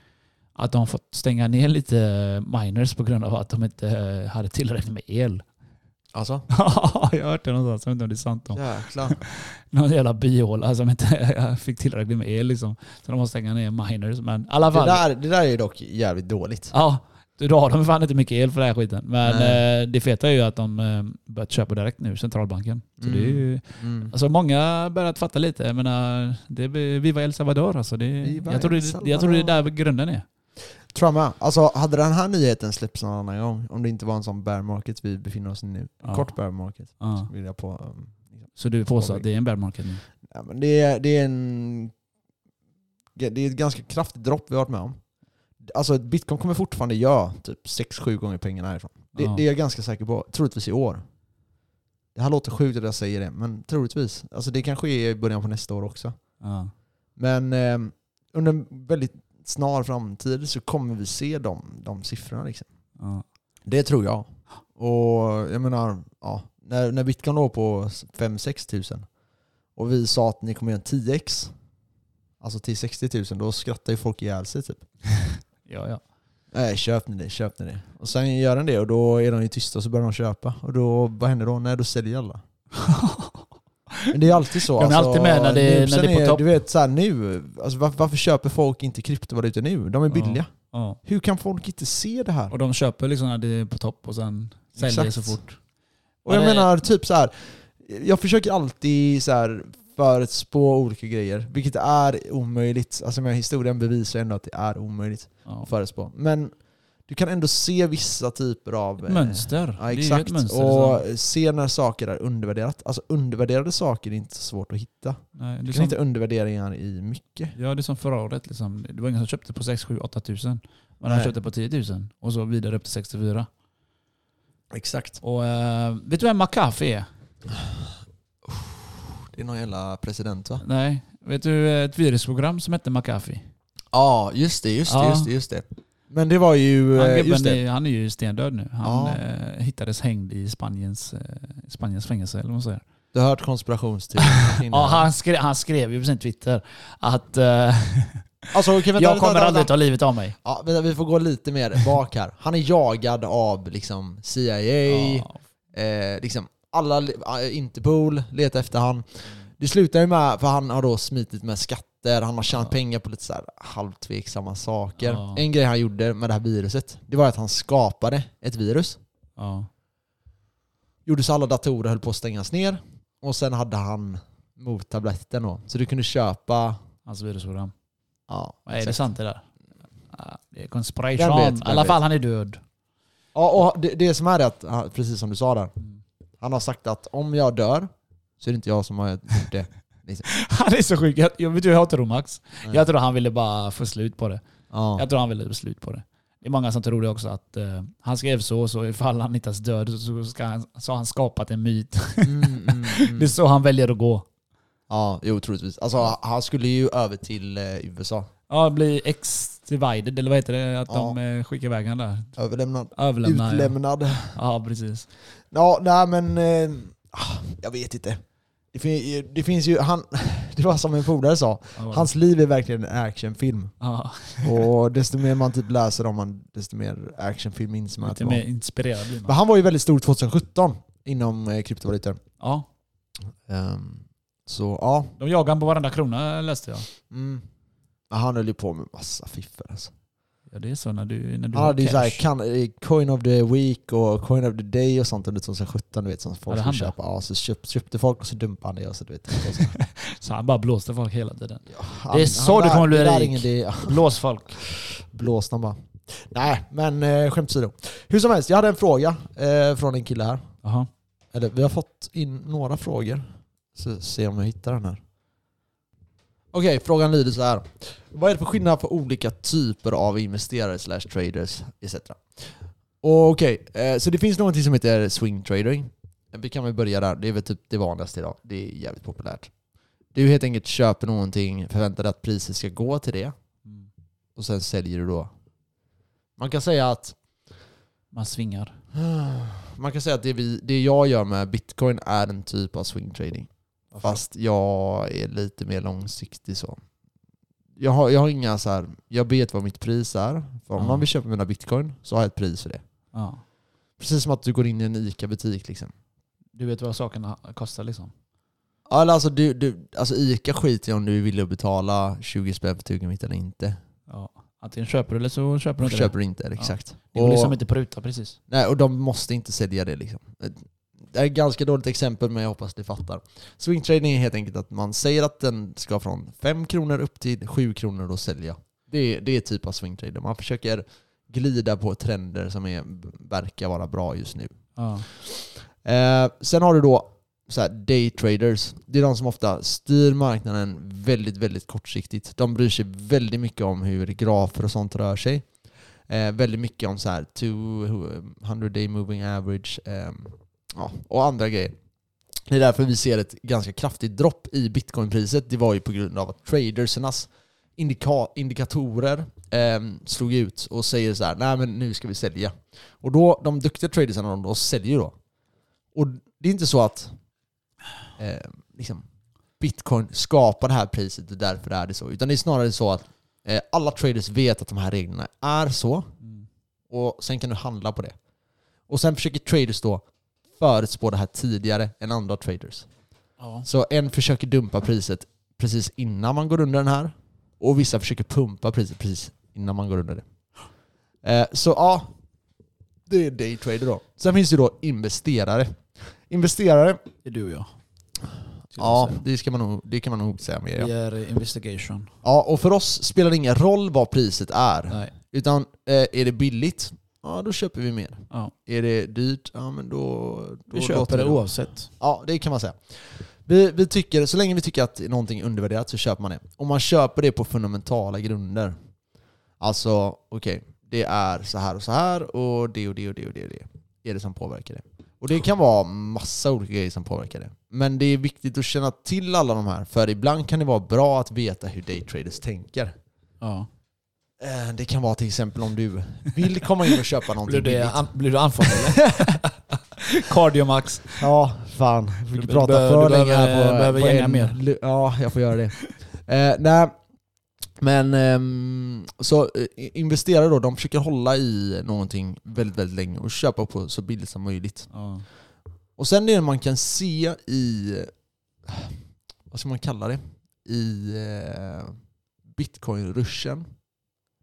att de har fått stänga ner lite miners på grund av att de inte eh, hade tillräckligt med el. Alltså? Ja, jag har hört det någonstans. Jag vet inte om det är sant. Då. Jäklar. Någon jävla byhåla som inte fick tillräckligt med el liksom. Så de måste stänga ner miners. Men i alla Det fall. där, det där är dock jävligt dåligt. Ja, då har de fan inte mycket el för den här skiten. Men eh, det feta är ju att de eh, börjat köpa direkt nu, centralbanken. Så det är ju, Mm. alltså många börjat fatta lite. Jag menar, det är Viva El Salvador alltså. Det, Viva jag, tror det, jag tror det är där grunden är. Tror jag med. Alltså hade den här nyheten släppts någon annan gång, om det inte var en sån bear market vi befinner oss i nu, Ja. kort bear market, Ja. så vill jag på... Um. Så du påstår att det är en bear market nu? ja, men det, är, det är en... Det är ett ganska kraftigt dropp vi har varit med om. Alltså bitcoin kommer fortfarande göra typ 6-7 gånger pengarna härifrån. Det, Ja. det är jag ganska säker på. Troligtvis i år. Det här låter sjukt att jag säger det, men troligtvis. Alltså det kan ske i början på nästa år också. Ja. Men eh, under en väldigt snar framtid så kommer vi se de, de siffrorna. Liksom. Ja. Det tror jag. Och jag menar, ja, när, när bitcoin låg på 5-6 tusen och vi sa att ni kommer göra en 10x, alltså till 60 000, då skrattar ju folk ihjäl sig typ. ja, ja. Nej, köp ni det, köp ni det. Och sen gör den det och då är de ju tysta och så börjar de köpa. Och då, vad händer då? Nej, då säljer alla. Men det är alltid så. alltså, De är alltid med när det- nu, när det är på topp. Du vet så här, nu, alltså, varför, varför köper folk inte kryptovalutor nu? De är billiga. ja. Hur kan folk inte se det här? Och de köper liksom när det är på topp och sen säljer det så Exakt. fort. Och jag menar typ så här. jag försöker alltid så här förutspå olika grejer, vilket är omöjligt. Alltså men historien bevisar ändå att det är omöjligt Ja. att förutspå. Men du kan ändå se vissa typer av... eh, Mönster. Ja, exakt. mönster. och så- se när saker är undervärderat. Alltså undervärderade saker är inte så svårt att hitta. Nej, Du kan som, hitta undervärderingar i mycket. ja, det är som förra året. Liksom. Det var ingen som köpte på 6, 7, 8 tusen. Men de köpte på 10 000 och så vidare upp till 64. Exakt. Och eh, vet du vem McAfee är? Det är någon jävla president va? Nej. Vet du eh, ett virusprogram som hette McAfee? Ja, just det, just det, Ja. just det, just det. Men det var ju... Han, eh, Just det. är, han är ju stendöd nu. Han Ja. eh, hittades hängd i Spaniens, eh, Spaniens fängelse eller vad man säger. Du har hört konspirationsteorin? Ja, han, skrev, han skrev ju på sin Twitter att eh, Alltså, okej, vänta, jag kommer vänta, aldrig ta livet av mig. Ja, vänta, vi får gå lite mer bak här. Han är jagad av liksom CIA, Ja. eh, liksom alla, eh, Interpol letar efter han. Det slutar ju med, för han har då smitit med skatter, han har tjänat Ja. pengar på lite så här halvtveksamma saker. Ja. En grej han gjorde med det här viruset, det var att han skapade ett virus. Ja. gjorde så alla datorer höll på att stängas ner. Och sen hade han mottabletten då. Så du kunde köpa... Hans virusprogram. Ja, Är det exakt. sant det där? Det är conspiration. vem I alla fall han är död. Ja, och det, det som är det att, precis som du sa där. Mm. Han har sagt att om jag dör så är det inte jag som har gjort det. Han är så sjuk. Jag, jag vet du jag tror Max? Nej. Jag tror han ville bara få slut på det. Ja. Jag tror han ville få slut på det. Det är många som tror det också att eh, han skrev så, så ifall han inte ens död så, ska han, så har han skapat en myt. Mm, mm, mm. Det är så han väljer att gå. Ja, jo troligtvis. Alltså han skulle ju över till eh, USA. Ja, bli ex-divided, eller vad heter det? Att Ja. de eh, skickar iväg han där. Överlämnad. Överlämnar. Ja. Utlämnad. ja, precis. Ja, nej men... Eh, ah, jag vet inte. Det, fin, det finns ju... Han, det var som en polare sa. Hans liv är verkligen en actionfilm. ja, Och desto mer man typ läser om han, desto mer actionfilm inser man att lite det mer var. inspirerad blir Men man. han var ju väldigt stor 2017 inom eh, kryptovalutor. Ja, Ehm, så ja. de jagar han på varenda krona läste jag. Mm. Men han höll ju på med massa fiffel alltså. Ja, det är så när du, när du Han har ju såhär cash. kan, eh, coin of the week och coin of the day och sånt under 2017 du vet som folk han skulle det? köpa. Ja, så köp, köpte folk och så dumpade han det och så du vet. Och så, Så han bara blåste folk hela tiden. han, Det är så du kommer bli det där är rik. ingen idé. Blås folk. Blåst han bara. Nej, men eh, skämt åsido. Hur som helst, jag hade en fråga eh, från en kille här. Jaha. Eller vi har fått in några frågor. Så se om jag hittar den här. Okej, frågan lyder så här. Vad är det för skillnad på olika typer av investerare slash traders etc? Okej, eh, så det finns någonting som heter swing trading. Vi kan väl börja där. Det är väl typ det vanligaste idag. Det är jävligt populärt. Du helt enkelt köper någonting, förväntar dig att priset ska gå till det och sen säljer du då. Man kan säga att Man svingar. man kan säga att det, vi, det jag gör med bitcoin är en typ av swing trading. Fast jag är lite mer långsiktig så. Jag har, jag har inga så här, jag vet vad mitt pris är. För om Ja. man vill köpa mina bitcoin så har jag ett pris för det. Ja. Precis som att du går in i en ICA-butik liksom. Du vet vad sakerna kostar liksom. Ja, alltså, du, du, alltså ICA skiter i om du att betala 20 spänn för tuggummi eller inte. Ja. Antingen köper du eller så köper du inte Köper du inte, exakt. Det går liksom inte pruta precis. Nej, och de måste inte sälja det liksom. Det är ett ganska dåligt exempel men jag hoppas ni fattar. Swing trading är helt enkelt att man säger att den ska från 5 kronor upp till 7 kronor och sälja. Det är, det är typ av swing trading. Man försöker glida på trender som är, verkar vara bra just nu. Ja. Eh, sen har du då så här, day traders. Det är de som ofta styr marknaden väldigt, väldigt kortsiktigt. De bryr sig väldigt mycket om hur grafer och sånt rör sig. Eh, väldigt mycket om så här 200 day moving average ehm, ja, och andra grejer. Det är därför vi ser ett ganska kraftigt dropp i bitcoinpriset. Det var ju på grund av att tradersernas indika- indikatorer ehm, slog ut och säger så här, nej men nu ska vi sälja. Och då, de duktiga tradersarna, de då säljer då. Och det är inte så att eh, liksom, bitcoin skapar det här priset och därför är det så. Utan det är snarare så att eh, alla traders vet att de här reglerna är så. Mm. Och sen kan du handla på det. Och sen försöker traders då förutspå det här tidigare än andra traders. Ja. Så en försöker dumpa priset precis innan man går under den här. Och vissa försöker pumpa priset precis innan man går under det. Eh, så ja, det är daytrader då. Sen finns det då investerare. Investerare, Det är du och jag. ja det, ska man nog, det kan man nog säga mer Vi är investigation. ja. Och för oss spelar det ingen roll vad priset är. Nej. Utan eh, är det billigt, ja då köper vi mer. Ja. Är det dyrt, ja men då... då Vi köper det oavsett. Ja, det kan man säga. Vi, vi tycker, så länge vi tycker att någonting är undervärderat så köper man det. Och man köper det på fundamentala grunder. Alltså, okej, det är så här och så här och det och det och det och det och det är det som påverkar det. Och det kan vara massa olika grejer som påverkar det. Men det är viktigt att känna till alla de här, för ibland kan det vara bra att veta hur daytraders tänker. Ja. Eh, Det kan vara till exempel om du vill komma in och köpa någonting Blir, billigt. an, blir du andfådd eller? Cardiomax. Ja, fan. Vi fick prata behöver- för länge här på, behöver på gänga en... mer. Ja, jag får göra det. Eh, nej, men ehm, så eh, investerare då, de försöker hålla i någonting väldigt, väldigt länge och köpa på så billigt som möjligt. Ja. Och sen det man kan se i, vad ska man kalla det? I eh, bitcoin-ruschen.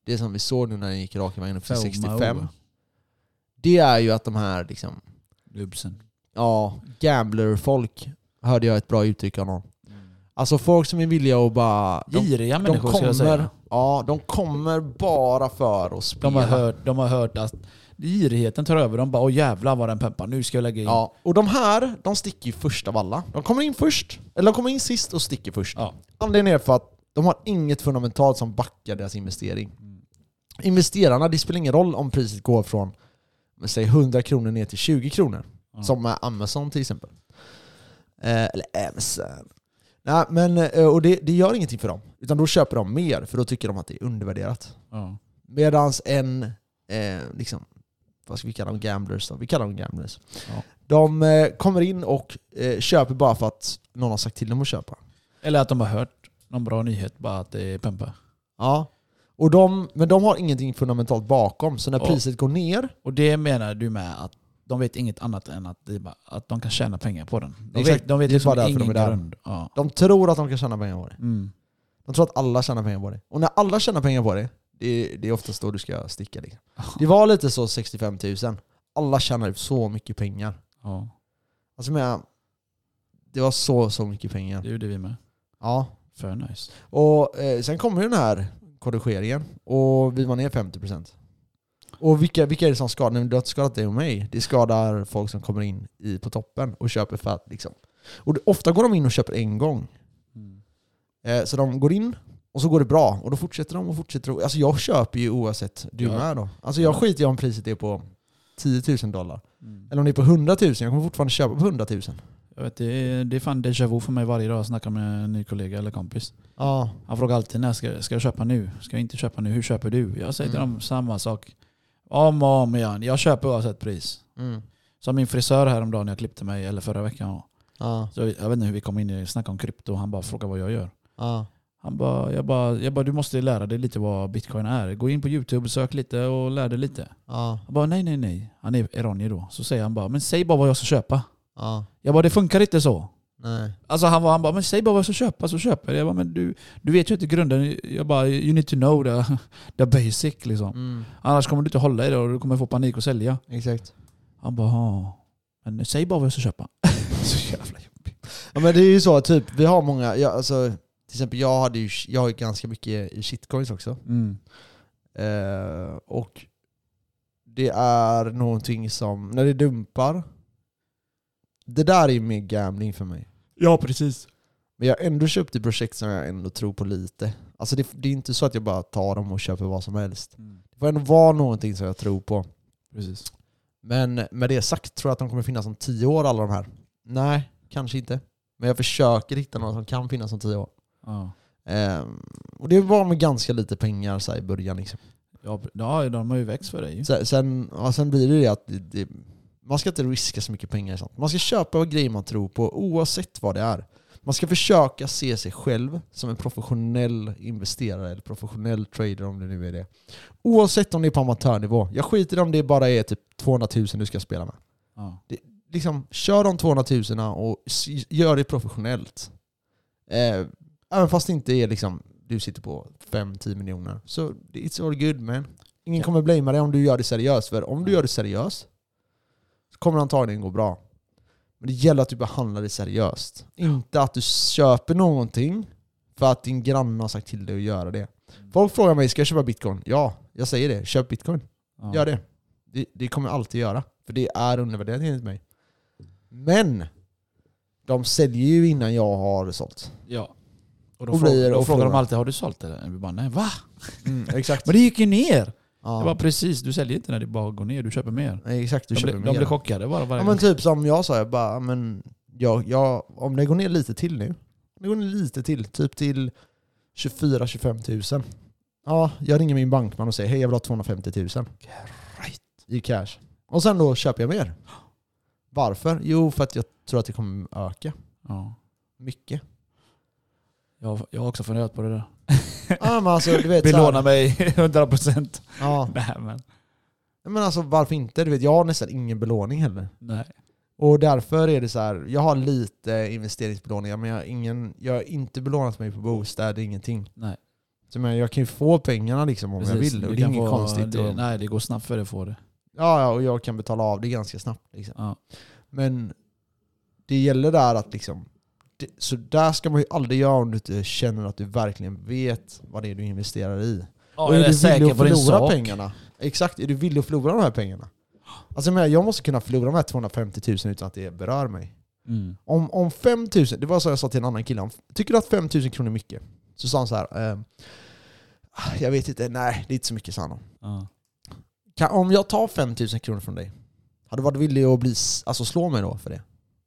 Det som vi såg nu när den gick raka vägen upp till 65. Det är ju att de här liksom, Lubsen. ja, gambler-folk hörde jag ett bra uttryck av någon. Alltså folk som är villiga att bara... De, Giriga de människor ska jag säga. kommer, ja, de kommer bara för att spela. De har, hört, de har hört att girigheten tar över. De bara åh jävlar vad den peppar, nu ska jag lägga in. Ja, och de här, de sticker ju först av alla. De kommer in först, eller de kommer in sist och sticker först. Ja. Anledningen är för att de har inget fundamentalt som backar deras investering. Investerarna, det spelar ingen roll om priset går från säg 100 kronor ner till 20 kronor. Ja. Som med Amazon till exempel. Eh, eller Amazon. Nej, men, eh, och det, det gör ingenting för dem. Utan då köper de mer, för då tycker de att det är undervärderat. Ja. Medans en, eh, liksom, vad ska vi kalla dem, gamblers då? Vi kallar dem gamblers. Ja. De eh, kommer in och eh, köper bara för att någon har sagt till dem att köpa. Eller att de har hört någon bra nyhet, bara att det är pumpa. Ja. Och de, men de har ingenting fundamentalt bakom, så när Ja. priset går ner, Och det menar du med att de vet inget annat än att, det är bara, att de kan tjäna pengar på den. De Exakt. vet, de vet Det är liksom bara därför ingen de är där. grund. Ja. de tror att de kan tjäna pengar på det. Mm. De tror att alla tjänar pengar på det. Och när alla tjänar pengar på det, det är, det är oftast då du ska sticka. Liksom. Det var lite så 65 000. Alla tjänar så mycket pengar. Ja. Alltså men, det var så, så mycket pengar. Det är det vi med. Ja. För nice. Och eh, sen kommer ju den här korrigeringen och vi var ner 50%. Och vilka, vilka är det som skadar? Nej, Det har inte skadat dig och mig. Det skadar folk som kommer in i, på toppen och köper för att liksom. Och det, ofta går de in och köper en gång. Mm. Eh, så de går in och så går det bra och då fortsätter de och fortsätter. Alltså jag köper ju oavsett du Ja. med då. Alltså jag skiter i om priset är på 10 000 dollar. Mm. Eller om det är på 100 000, jag kommer fortfarande köpa på 100 000. Jag vet, det, är, det är fan déjà vu för mig varje dag jag snackar med en ny kollega eller kompis. Ja. Han frågar alltid när ska, ska jag köpa nu? Ska jag inte köpa nu? Hur köper du? Jag säger till Mm. dem samma sak. Om och om igen. Jag köper oavsett pris. Mm. Som min frisör häromdagen när jag klippte mig, eller förra veckan. Ja. Så jag vet inte hur vi kom in i snacka om krypto. Han bara frågade vad jag gör. Ja. Han bara, jag, bara, jag bara, du måste lära dig lite vad bitcoin är. Gå in på youtube, sök lite och lär dig lite. Ja. Han bara, nej nej nej. Han är iranier då. Så säger han bara, men säg bara vad jag ska köpa. Ja. Jag bara, det funkar inte så. Nej. Alltså han, var, han bara, men säg bara vad jag ska köpa så köper jag. Jag bara, men du, du vet ju inte grunden. Jag bara, you need to know the, the basic liksom. Mm. Annars kommer du inte hålla i det och du kommer få panik och sälja. Exakt. Han bara. Men säg bara vad jag ska köpa. så jävla jobbigt. Ja men det är ju så, typ, vi har många, ja, alltså, till exempel jag, hade ju, jag har ju ganska mycket i shitcoins också. Mm. Eh, och det är någonting som, när det dumpar, det där är ju mer gambling för mig. Ja, precis. Men jag har ändå köpt i projekt som jag ändå tror på lite. Alltså det, det är inte så att jag bara tar dem och köper vad som helst. Det får ändå vara någonting som jag tror på. Precis. Men med det sagt, tror jag att de kommer finnas om tio år alla de här? Nej, kanske inte. Men jag försöker hitta några som kan finnas om tio år. Ja. Ehm, och det var med ganska lite pengar så i början. Liksom. Ja, de har ju växt för dig. Sen, sen, ja, sen blir det det att det, det, man ska inte riska så mycket pengar i sånt. Man ska köpa grejer man tror på oavsett vad det är. Man ska försöka se sig själv som en professionell investerare eller professionell trader om det nu är det. Oavsett om det är på amatörnivå. Jag skiter om det bara är typ 200 000 du ska spela med. Ja. Liksom, kör de 200 000 och gör det professionellt. Eh, även fast det inte är liksom, du sitter på 5-10 miljoner. Så it's all good man. Ingen Ja. kommer blamea dig om du gör det seriöst. För om du gör det seriöst kommer det antagligen gå bra. Men det gäller att du behandlar det seriöst. Inte att du köper någonting för att din granne har sagt till dig att göra det. Folk frågar mig, ska jag köpa bitcoin? Ja, jag säger det. Köp bitcoin. Ja. Gör det. det. Det kommer jag alltid göra. För det är undervärderat enligt mig. Men de säljer ju innan jag har sålt. Ja. Och då, Och och frågar de frågar. alltid, har du sålt eller? Vi bara, nej va? exakt. Men det gick ju ner! Ja. Jag bara, precis, du säljer inte när det bara går ner, du köper mer. Nej, exakt, du De, köper blir- mer. de blir chockade bara varje Ja gång. men typ som jag sa, jag bara, men jag, jag, om det går ner lite till nu, det går ner lite till, typ till 24-25 000. Ja, jag ringer min bankman och säger hej jag vill ha 250 000 Right. i cash. Och sen då köper jag mer. Varför? Jo, för att jag tror att det kommer öka Ja. mycket. Jag, jag har också funderat på det där. Ja men alltså du vet Belåna mig 100%. ja, Nej men, men alltså varför inte? Du vet, jag har nästan ingen belåning heller. nej. Och därför är det så här, jag har lite investeringsbelåningar men jag har, ingen, jag har inte belånat mig på bostad, ingenting. nej. Så men jag kan ju få pengarna liksom om jag Precis, vill. du Och det är inget få- konstigt. Det, och, nej, det går snabbt för dig att få det. ja, ja, och jag kan betala av det ganska snabbt. Liksom. Ja. Men det gäller där att liksom, det, så där ska man ju aldrig göra om du inte känner att du verkligen vet vad det är du investerar i. Ja, och är är du säker villig på att din förlora sak. pengarna? Exakt, är du villig att förlora de här pengarna? Alltså jag, menar, jag måste kunna förlora de här 250 000 utan att det berör mig. Mm. Om, om 5 000, det var så jag sa till en annan kille, han, tycker du att 5 000 kronor är mycket? Så sa han så här. Eh, jag vet inte, nej det är inte så mycket sa han. Ja. Kan, om jag tar 5 000 kronor från dig, hade du varit villig att bli, alltså slå mig då för det?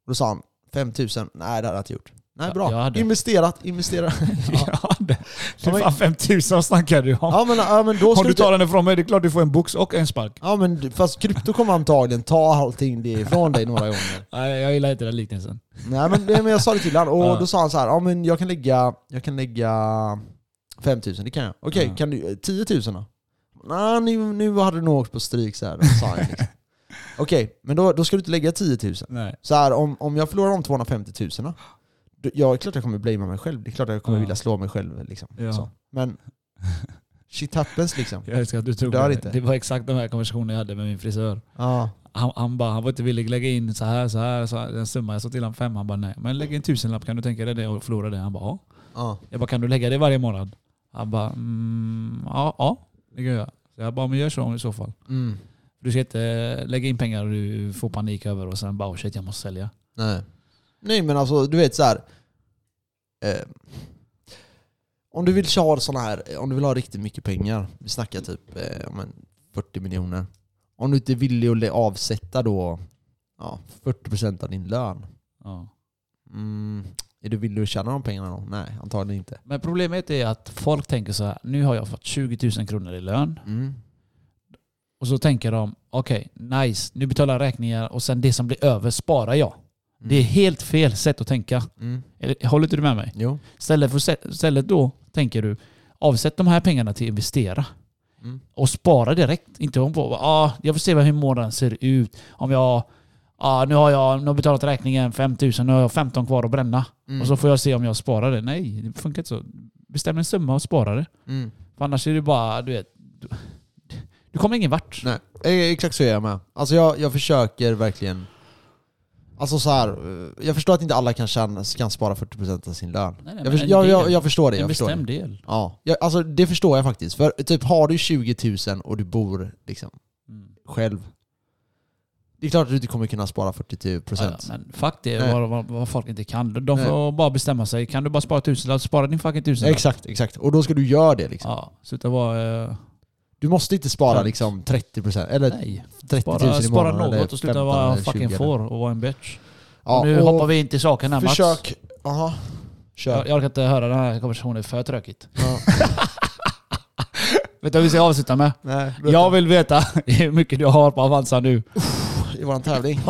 Och då sa han 5 000, nej det hade jag inte gjort. Nej bra, jag hade. investerat, investerat. Ja. det, det men- fan 5000 snackar du om. ja, men, ja men då Om du du tar den ifrån mig, det är klart du får en box och en spark. Ja men fast krypto kommer antagligen ta allting det ifrån dig några gånger. Nej, jag gillar inte den liknelsen. Nej men, det, men jag sa det till honom, och då sa han så här, ja men jag kan lägga, jag kan lägga 5000, det kan jag. Okej, Ja. kan du, 10 000 då? Nej, nu, nu hade du nog åkt på stryk så här, sa han liksom. Okej, men då, då ska du inte lägga 10 000. Nej. Så här, om, om jag förlorar de 250 000 då, ja, det är klart jag kommer blamea mig själv. Det är klart jag kommer Ja. vilja slå mig själv. Liksom. Ja. Så. Men shit happens liksom. Jag älskar att du tog det. inte. Det var exakt den här konversationen jag hade med min frisör. Ja. Han, han, bara, han var inte villig att lägga in så här, så här, så här en summa. Jag sa till honom fem, han bara nej. Men lägg en tusenlapp, kan du tänka dig det och förlora det? Han bara ja. Ja. Jag bara kan du lägga det varje månad? Han bara mm, ja, ja, det kan jag göra. Så jag bara men gör så i så fall. Mm. Du ska inte lägga in pengar och du får panik över och sen bara oh shit jag måste sälja. Nej. Nej men alltså du vet så här. Eh, om du vill ha såna här, om du vill ha riktigt mycket pengar, vi snackar typ eh, om en 40 miljoner. Om du inte är villig att avsätta då ja, 40% av din lön. Ja. Mm, är du villig att tjäna de pengarna då? Nej, antagligen inte. Men problemet är att folk tänker så här, nu har jag fått 20 000 kronor i lön. Mm. Och så tänker de, okej, nice, nu betalar jag räkningar och sen det som blir över sparar jag. Det är helt fel sätt att tänka. Mm. Håller inte du med mig? Jo. Istället, för, istället då tänker du, avsätt de här pengarna till att investera. Mm. Och spara direkt. Inte om på, ah, jag får se hur månaden ser ut. Om jag, ah, nu har jag nu har jag betalat räkningen 5000, nu har jag 15 kvar att bränna. Mm. Och så får jag se om jag sparar det. Nej, det funkar inte så. Bestäm en summa och spara det. Mm. För annars är det bara, du vet, du, kommer ingen vart. Nej, eh, exakt så är jag med. Alltså jag, jag försöker verkligen... Alltså så här, eh, jag förstår att inte alla kan, tjäna, kan spara 40% av sin lön. Nej, nej, jag, men förs- en jag, jag, jag förstår det. En Jag förstår det. bestämd del. Ja, jag, alltså det förstår jag faktiskt. För typ har du 20 000 och du bor liksom Mm. själv. Det är klart att du inte kommer kunna spara 40%. Ja, ja, men fuck det, Nej. vad, vad, vad folk inte kan. De Nej. får bara bestämma sig. Kan du bara spara tusen, spara din fucking tusen. Exakt, exakt. Och då ska du göra det liksom. Ja, sluta vara... Du måste inte spara liksom 30% eller nej. 30 000 Spara, i spara månaden. eller något och sluta 15 vara eller 20 fucking får och vara en bitch. Ja, nu hoppar vi in till saken här. Försök... Aha. Kör. Jag, jag orkar inte höra den här konversationen, för tråkigt. Ja. Vet du vad vi ska avsluta med? Nej, Jag vill veta hur mycket du har på Avanza nu. I våran tävling.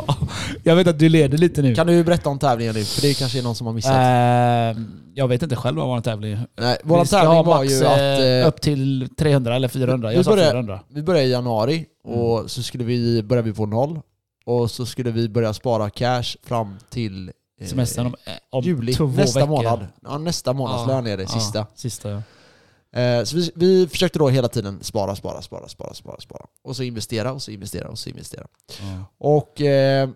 Jag vet att du leder lite nu. Kan du berätta om tävlingen nu? För det kanske är någon som har missat. Eh, jag vet inte själv vad vår tävling är. Nej, ska tävling var ju att... Eh, upp till 300 eller 400. vi Jag sa börjar- 400. vi började i januari och så skulle vi börja vi på noll. Och så skulle vi börja spara cash fram till... eh, Semestern om, om juli. två nästa veckor. månad. Ja, nästa månadslön är det, sista. Ja, sista ja. Så vi, vi försökte då hela tiden spara, spara, spara, spara, spara, spara. Och så investera, och så investera, och så investera. ja. Och eh,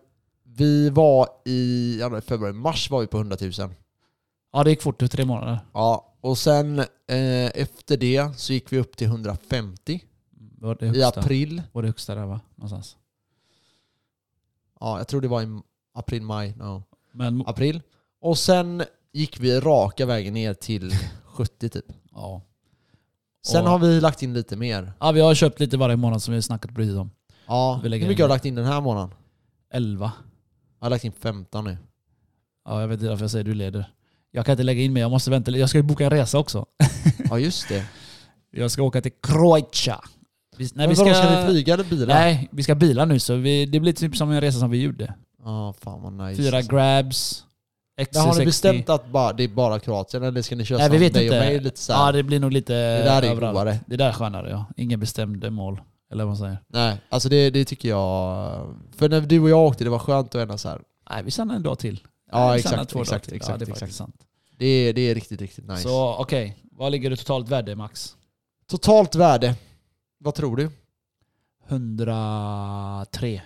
vi var i januari, februari, mars var vi på 100 000. Ja, det gick fort, tre månader. Ja, och sen eh, efter det så gick vi upp till 150 Det var det i högsta. april. var det högsta där va? Någonstans. Ja, jag tror det var i april, maj, no. Men april. Och sen gick vi raka vägen ner till 70 typ. ja. Sen Och- har vi lagt in lite mer. ja, vi har köpt lite varje månad som vi snackat precis om. Ja, Vi hur mycket in. har du lagt in den här månaden? 11. Jag har lagt in 15 nu. Ja, jag vet inte varför jag säger du leder. Jag kan inte lägga in mer, jag måste vänta. Jag ska ju boka en resa också. Ja just det. Jag ska åka till Croatia. Vi, nej, vi ska, ska vi flyga eller bila? Nej, vi ska bila nu så vi, det blir typ som en resa som vi gjorde. Ja, fan vad nice. Fyra grabs, XC60. Men har ni bestämt att bara, det är bara Kroatien eller ska ni köra Nej, vi som vet dig inte. och mig? Lite så här? Ja, det blir nog lite Det där är överallt. godare. Det där är skönare ja. Ingen bestämd mål. Eller vad man säger. Nej, alltså det, det tycker jag... För när du och jag åkte, det var skönt att ändå så här. Nej, vi stannar en dag till. Ja, Nej, vi exakt, två dagar exakt, till. exakt, ja, det är exakt. faktiskt sant. Det är, det är riktigt, riktigt nice. Så okej, vad ligger det totalt värde Max? Totalt värde, vad tror du? 103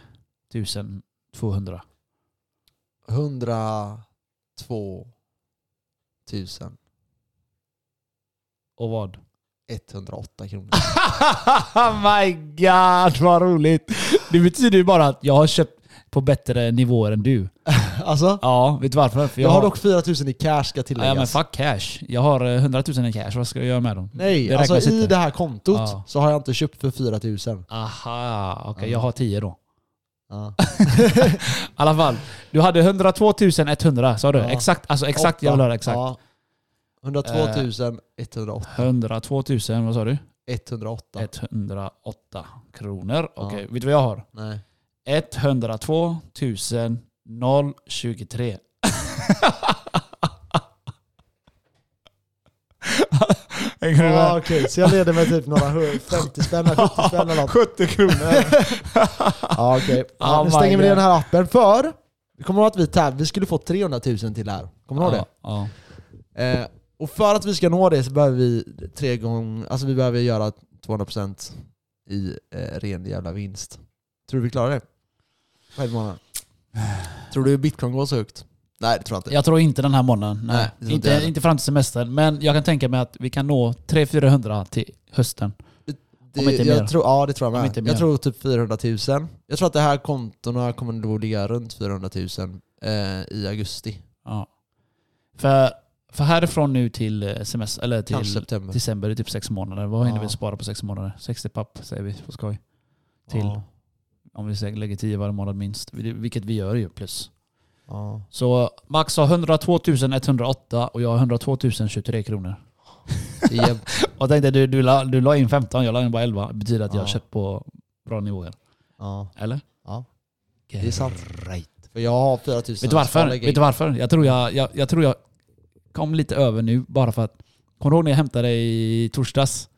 200. 102 000 Och vad? 108 kronor. My god vad roligt! Det betyder ju bara att jag har köpt på bättre nivåer än du. alltså, Ja, vet du varför? För jag har dock 4 000 i cash ska Ja, tilläggas. men fuck cash. Jag har eh, 100 000 i cash, vad ska jag göra med dem? Nej, Det alltså i inte. det här kontot Ja. så har jag inte köpt för 4 000. Aha, okej Ja. jag har 10 då. Ja. I alla fall, du hade 102 100 sa du? Ja. Exakt, alltså exakt, jag vill höra exakt. Ja. 102 Eh. 108. 102 000, vad sa du? 108. 108 kronor. Okej, vet du vad jag har? Nej. 102 023. Hänger du Ja, med? okej, så jag leder med typ några hu- 50 spänn, 70 spänn eller något. 70 kronor. Ja, okej. Ja, Oh nu my stänger vi ner God. den här appen för... Vi kommer ihåg att vi, täv- vi skulle få 300 000 till här. Kommer du ihåg det? Ja, ja. Eh, och för att vi ska nå det så behöver vi tre gånger, alltså vi behöver göra 200% i eh, ren jävla vinst. Tror du vi klarar det? På en månad? Tror du bitcoin går så högt? Nej det tror jag inte. Jag tror inte den här månaden. Nej. Nej, inte inte, inte fram till semestern. Men jag kan tänka mig att vi kan nå 300-400 till hösten. Det, om inte jag mer. Tror, ja det tror jag med. Jag tror typ 400 000. Jag tror att det här kontona kommer nog ligga runt 400 000 eh, i augusti. Ja. För, för härifrån nu till eh, semester, eller till Kanske september. december, det är typ sex månader. Vad hinner Ja. vi spara på sex månader? 60 papp säger vi på skoj. Till, Ja. om vi lägger 10 varje månad minst. Vilket vi gör ju plus. Ja. Så Max har 102 108 och jag har 102 023 kronor. Jämnt. Och tänkte du, du, la, du la in 15, jag la in bara 11. Det betyder att jag har Ja. köpt på bra nivåer. ja. Eller? Ja. Det är sant. För jag har 4 000 Vet du varför? Vet du varför? Jag tror jag, jag, jag tror jag kom lite över nu bara för att... Kommer du ihåg när jag hämtade dig i torsdags?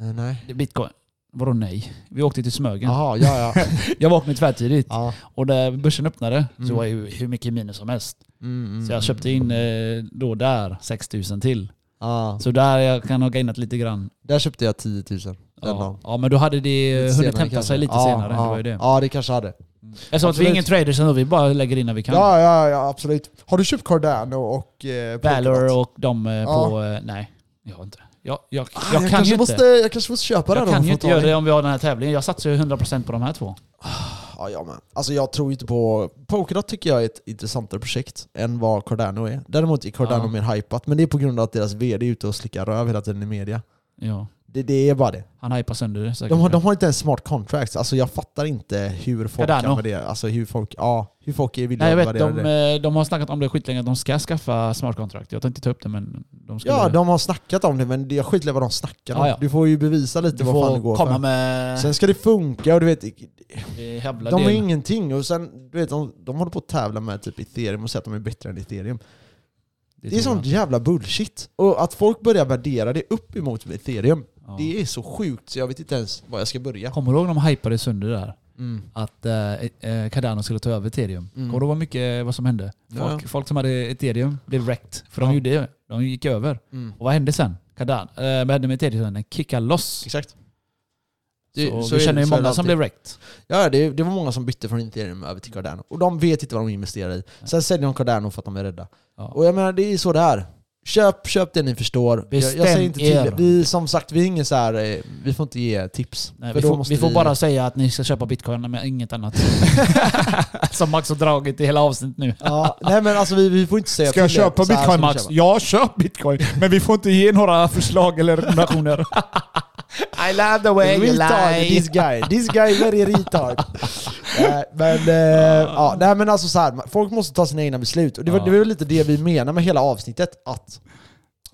Eh, nej. Bitcoin. Vadå nej? Vi åkte till Smögen. Jaha, ja ja. Jag vaknade tvärtidigt. ja. Och när börsen öppnade så Mm. var det ju hur mycket minus som helst. Mm, mm, Så jag köpte in eh, då där 6000 till. Ja. Så där jag kan ha gainat lite grann. Där köpte jag 10 000. Ja, ja men då hade det Lite hunnit hämta sig lite ja, senare. Ja, Det var ju det. ja, det kanske hade. Eftersom att vi är ingen traders så vi bara lägger in när vi kan. Ja, ja, ja, absolut. Har du köpt Cardano och eh, Valor och de eh, Ja. på... Eh, nej, jag har inte. Jag, jag, Ah, jag, kan kanske ju inte. måste, jag kanske måste köpa den Jag kan för ju att inte göra det om vi har den här tävlingen. Jag satsar ju 100% på de här två. Ja, jag med. Alltså jag tror inte på... Polkadot tycker jag är ett intressantare projekt än vad Cardano är. Däremot är Cardano Ja. mer hypat, men det är på grund av att deras VD är ute och slickar röv hela tiden i media. Ja. Det, det är bara det. Han hypar sönder det säkert. De har, de har inte ens smart contracts. Alltså jag fattar inte hur folk Cardano. kan värdera. Alltså hur folk, ja, hur folk är villiga Nej, jag att värdera de, det. eh, de har snackat om det skitlänge att de ska skaffa smart contract. Jag tänkte inte ta upp det men de skulle... Ja, de har snackat om det, men jag skiter i vad de snackar om. Ja, ja. Du får ju bevisa lite du vad fan det får går komma för. med... Sen ska det funka och du vet, jävla de har del. ingenting. Och sen, du vet, de, de håller på att tävla med typ ethereum och säger att de är bättre än ethereum. Det är sånt jävla bullshit. Och att folk börjar värdera det upp emot ethereum, Ja. det är så sjukt så jag vet inte ens var jag ska börja. Kommer du ihåg de hypade sönder där? Mm. Att eh, eh, Cardano skulle ta över ethereum. Mm. Kommer du ihåg mycket vad som hände? Ja. Folk, folk som hade ethereum blev wrecked. För de gjorde det. De gick över. Mm. Och vad hände sen? Cardano, eh, vad hände med ethereum? Den kickade loss. Exakt. Så, så vi känner det- ju det många som blev wrecked. Ja, det, det var många som bytte från ethereum över till Cardano. Och de vet inte vad de investerar i. Sen säljer de Cardano för att de är rädda. Ja. Och jag menar, det är så det är. Köp, köp det ni förstår. Jag, jag Bestäm säger inte till er. Vi, som sagt, vi är ingen så här, eh, vi får inte ge tips. Nej, vi, får, vi får bara säga att ni ska köpa bitcoin, men inget annat. som Max har dragit i hela avsnittet nu. Ja, nej men alltså vi, vi får inte säga Ska jag köpa bitcoin Max? Ja, köp bitcoin. Men vi får inte ge några förslag eller rekommendationer. I love the way you lie. this guy. This guy very retard. Eh, men, eh, ja, nej, men alltså så här, folk måste ta sina egna beslut. Och det var, det var lite det vi menar med hela avsnittet. Att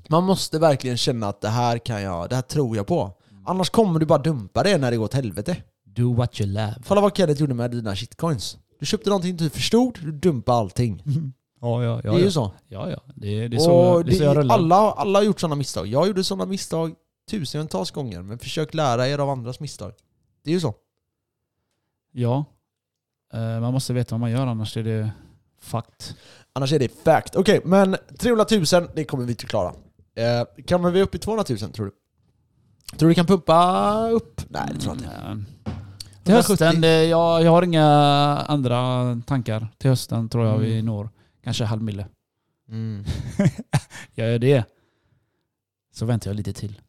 man måste verkligen känna att det här kan jag, det här tror jag på. Annars kommer du bara dumpa det när det går åt helvete. Do what you love. Kolla vad Kenneth gjorde med dina shitcoins. Du köpte någonting du förstod, du dumpade allting. Ja, ja, ja. det är ju så. ja, ja. Det, det är så, och det är så jag det, rullar. alla, alla har gjort sådana misstag. Jag gjorde sådana misstag tusentals gånger, men försök lära er av andras misstag. Det är ju så. Ja. Eh, man måste veta vad man gör, annars är det fucked. Annars är det fact. Okej, men 300 000, det kommer vi inte klara. Eh, kan vi upp i 200 000 tror du? Tror du vi kan pumpa upp? Nej, det tror jag inte. Mm, Till 170. hösten, det, jag, jag har inga andra tankar. Till hösten tror jag vi Mm. når kanske halv mille. Mm. Jag gör det. Så väntar jag lite till.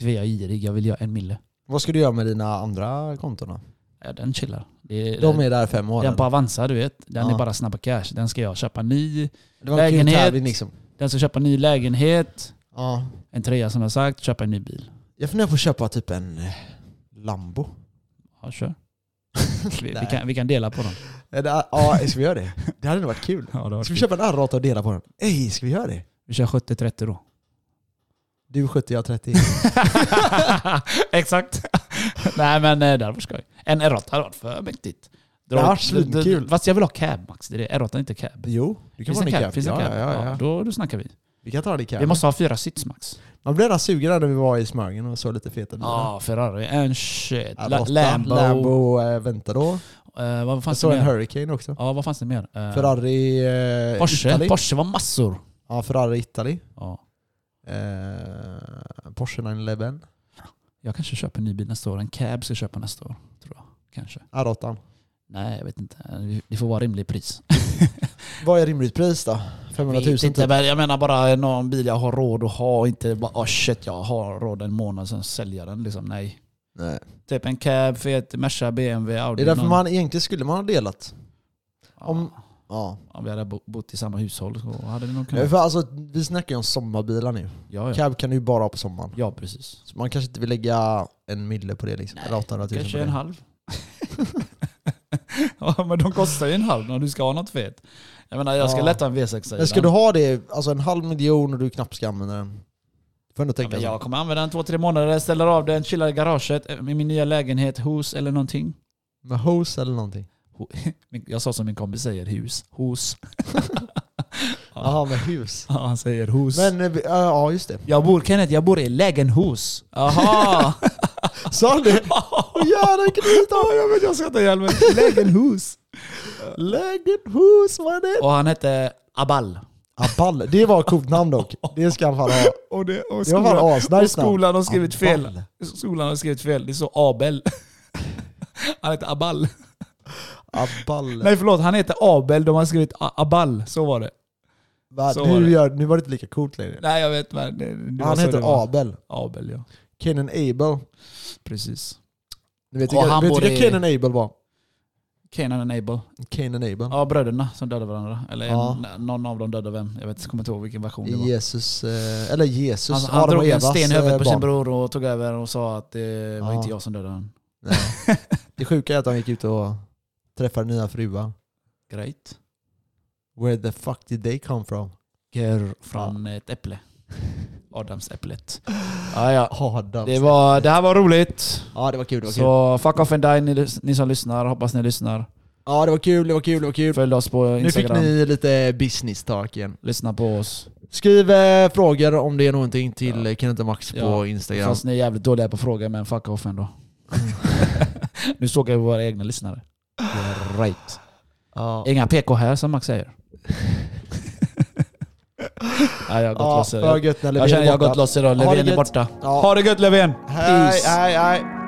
Är jag girig, jag vill göra en mille. Vad ska du göra med dina andra konton då? Ja, den chillar. Det, De är där fem år. den på? Avanza, du vet. Den Ja. är bara snabba cash. Den ska jag köpa ny. lägenhet. liksom. Den ska köpa ny lägenhet. Ja. En trea som jag sagt. Köpa en ny bil. Jag funderar på att köpa typ en Lambo. Ja, kör. Vi, vi, kan, vi kan dela på den. Är Ja, ska vi göra det? Det hade nog varit kul. Ja, det var Ska vi kul. köpa en R8 och dela på den? Ey, ska vi göra det? vi kör 70-30 då. Du 70, jag 30. Exakt. Nej men eh, därför ska jag. En R8 hade varit för mäktigt. Det hade varit Dra- svinkul. Fast jag vill ha cab Max. Det är det. R8 är inte cab. Jo, du kan Finns det en cab? Finns det Ja, cab? ja, ja, ja. Då, då snackar vi. Vi kan ta det i cab. Vi måste ha fyra sits Max. Man blev redan sugen där när vi var i Smögen och såg lite feta bilar. Ja, Ferrari. En shit. La- R8, Lambo. Lambo äh, vänta då. Eh, vad Jag fanns det såg en mer? Hurricane också. Ja, vad fanns det mer? Eh, Ferrari eh, Porsche. Italy. Porsche var massor. Ja, Ferrari Italy. Ja. Eh, Porsche 911. Jag kanske köper en ny bil nästa år. En cab ska jag köpa nästa år. Tror jag. Kanske. R8. Nej, jag vet inte. Det får vara rimlig pris. Vad är rimligt pris då? 500 000 Vet inte, typ? men jag menar bara någon bil jag har råd att ha. Inte bara oh shit, jag har råd en månad sen sälja den. Liksom, nej. Nej. Typ en cab, Fiat, Merca, BMW, Det Audi. är därför någon- man egentligen skulle man ha delat. Om- Ja. om vi hade bo- bott i samma hushåll så hade vi nog Ja, kunnat... För alltså, vi snackar ju om sommarbilar nu. Ja, ja. Cab kan du ju bara ha på sommaren. ja precis. Så man kanske inte vill lägga en mille på det liksom. Nej, Eller 800 000 på Kanske det. en halv. ja men de kostar ju en halv när du ska ha något fet. Jag menar jag ska Ja. lätta en V6 Men ska du ha det, alltså en halv miljon och du knappt ska använda den? Får ändå ja, tänka men så. Jag kommer använda den två, tre månader, ställer av den, chillar i garaget eh, med min nya lägenhet, hus eller någonting. Med hose eller någonting? Jag sa som min kompis säger, hus. Hus. Jaha, med hus. Ja, han säger hus. Men, eh, ja, just det. jag bor, Kenneth, jag bor i lägenhus. Jaha! Sa han det? Åh jävlar vilken jag vet jag skrattar ihjäl mig. Lägenhus. Lägenhus, vad är det? Och han hette Abal. Abal, det var ett coolt namn dock. Det ska han fan ha. Och, det, och, Det var fan skolan, asnice namn. skolan har skrivit fel. Abal. Skolan har skrivit fel. Det är så Abel. Han heter Abal. Abal. Nej förlåt, han heter Abel. De har skrivit A- Abal. Så var det. Va, så var nu, det. gör, nu var det inte lika coolt längre. Nej jag vet men det, det Han heter var. Abel. Abel ja. Kenan Abel. Precis. Du vet Och vilka, vet i- Kenan Abel var? Kenan och Abel. Kenan Abel. Ja bröderna som dödade varandra. Eller Ja. någon av dem dödade vem. Jag vet, kommer inte ihåg vilken version det var. Jesus, eh, eller Jesus, Han, han Adam drog en sten i huvudet på eh, sin bror och tog över och sa att det var Ja. inte jag som dödade honom. Det sjuka är att han gick ut och träffade nya fruar. Great. Where the fuck did they come from? Ger från ett äpple. Adamsäpplet. Ja, ja. Adam. Det, var, det här var roligt. Ja det var kul, det var kul. Så fuck off and die ni, ni som lyssnar. Hoppas ni lyssnar. Ja det var kul, det var kul, det var kul. Följ oss på Nu fick Instagram. ni lite business talk igen. Lyssna på oss. Skriv eh, frågor om det är någonting till ja. Kenneth och Max Ja. på Instagram. Fast ni är jävligt dåliga på frågor men fuck off ändå. nu sågar vi våra egna lyssnare. Right. Ja. Inga PK här som Max säger. ja, jag har gått Ja, loss. för Jag, jag känner jag har gått loss idag. Ha det Löfven är borta. Ja. Ha det gött Löfven! Hej, hej, hej.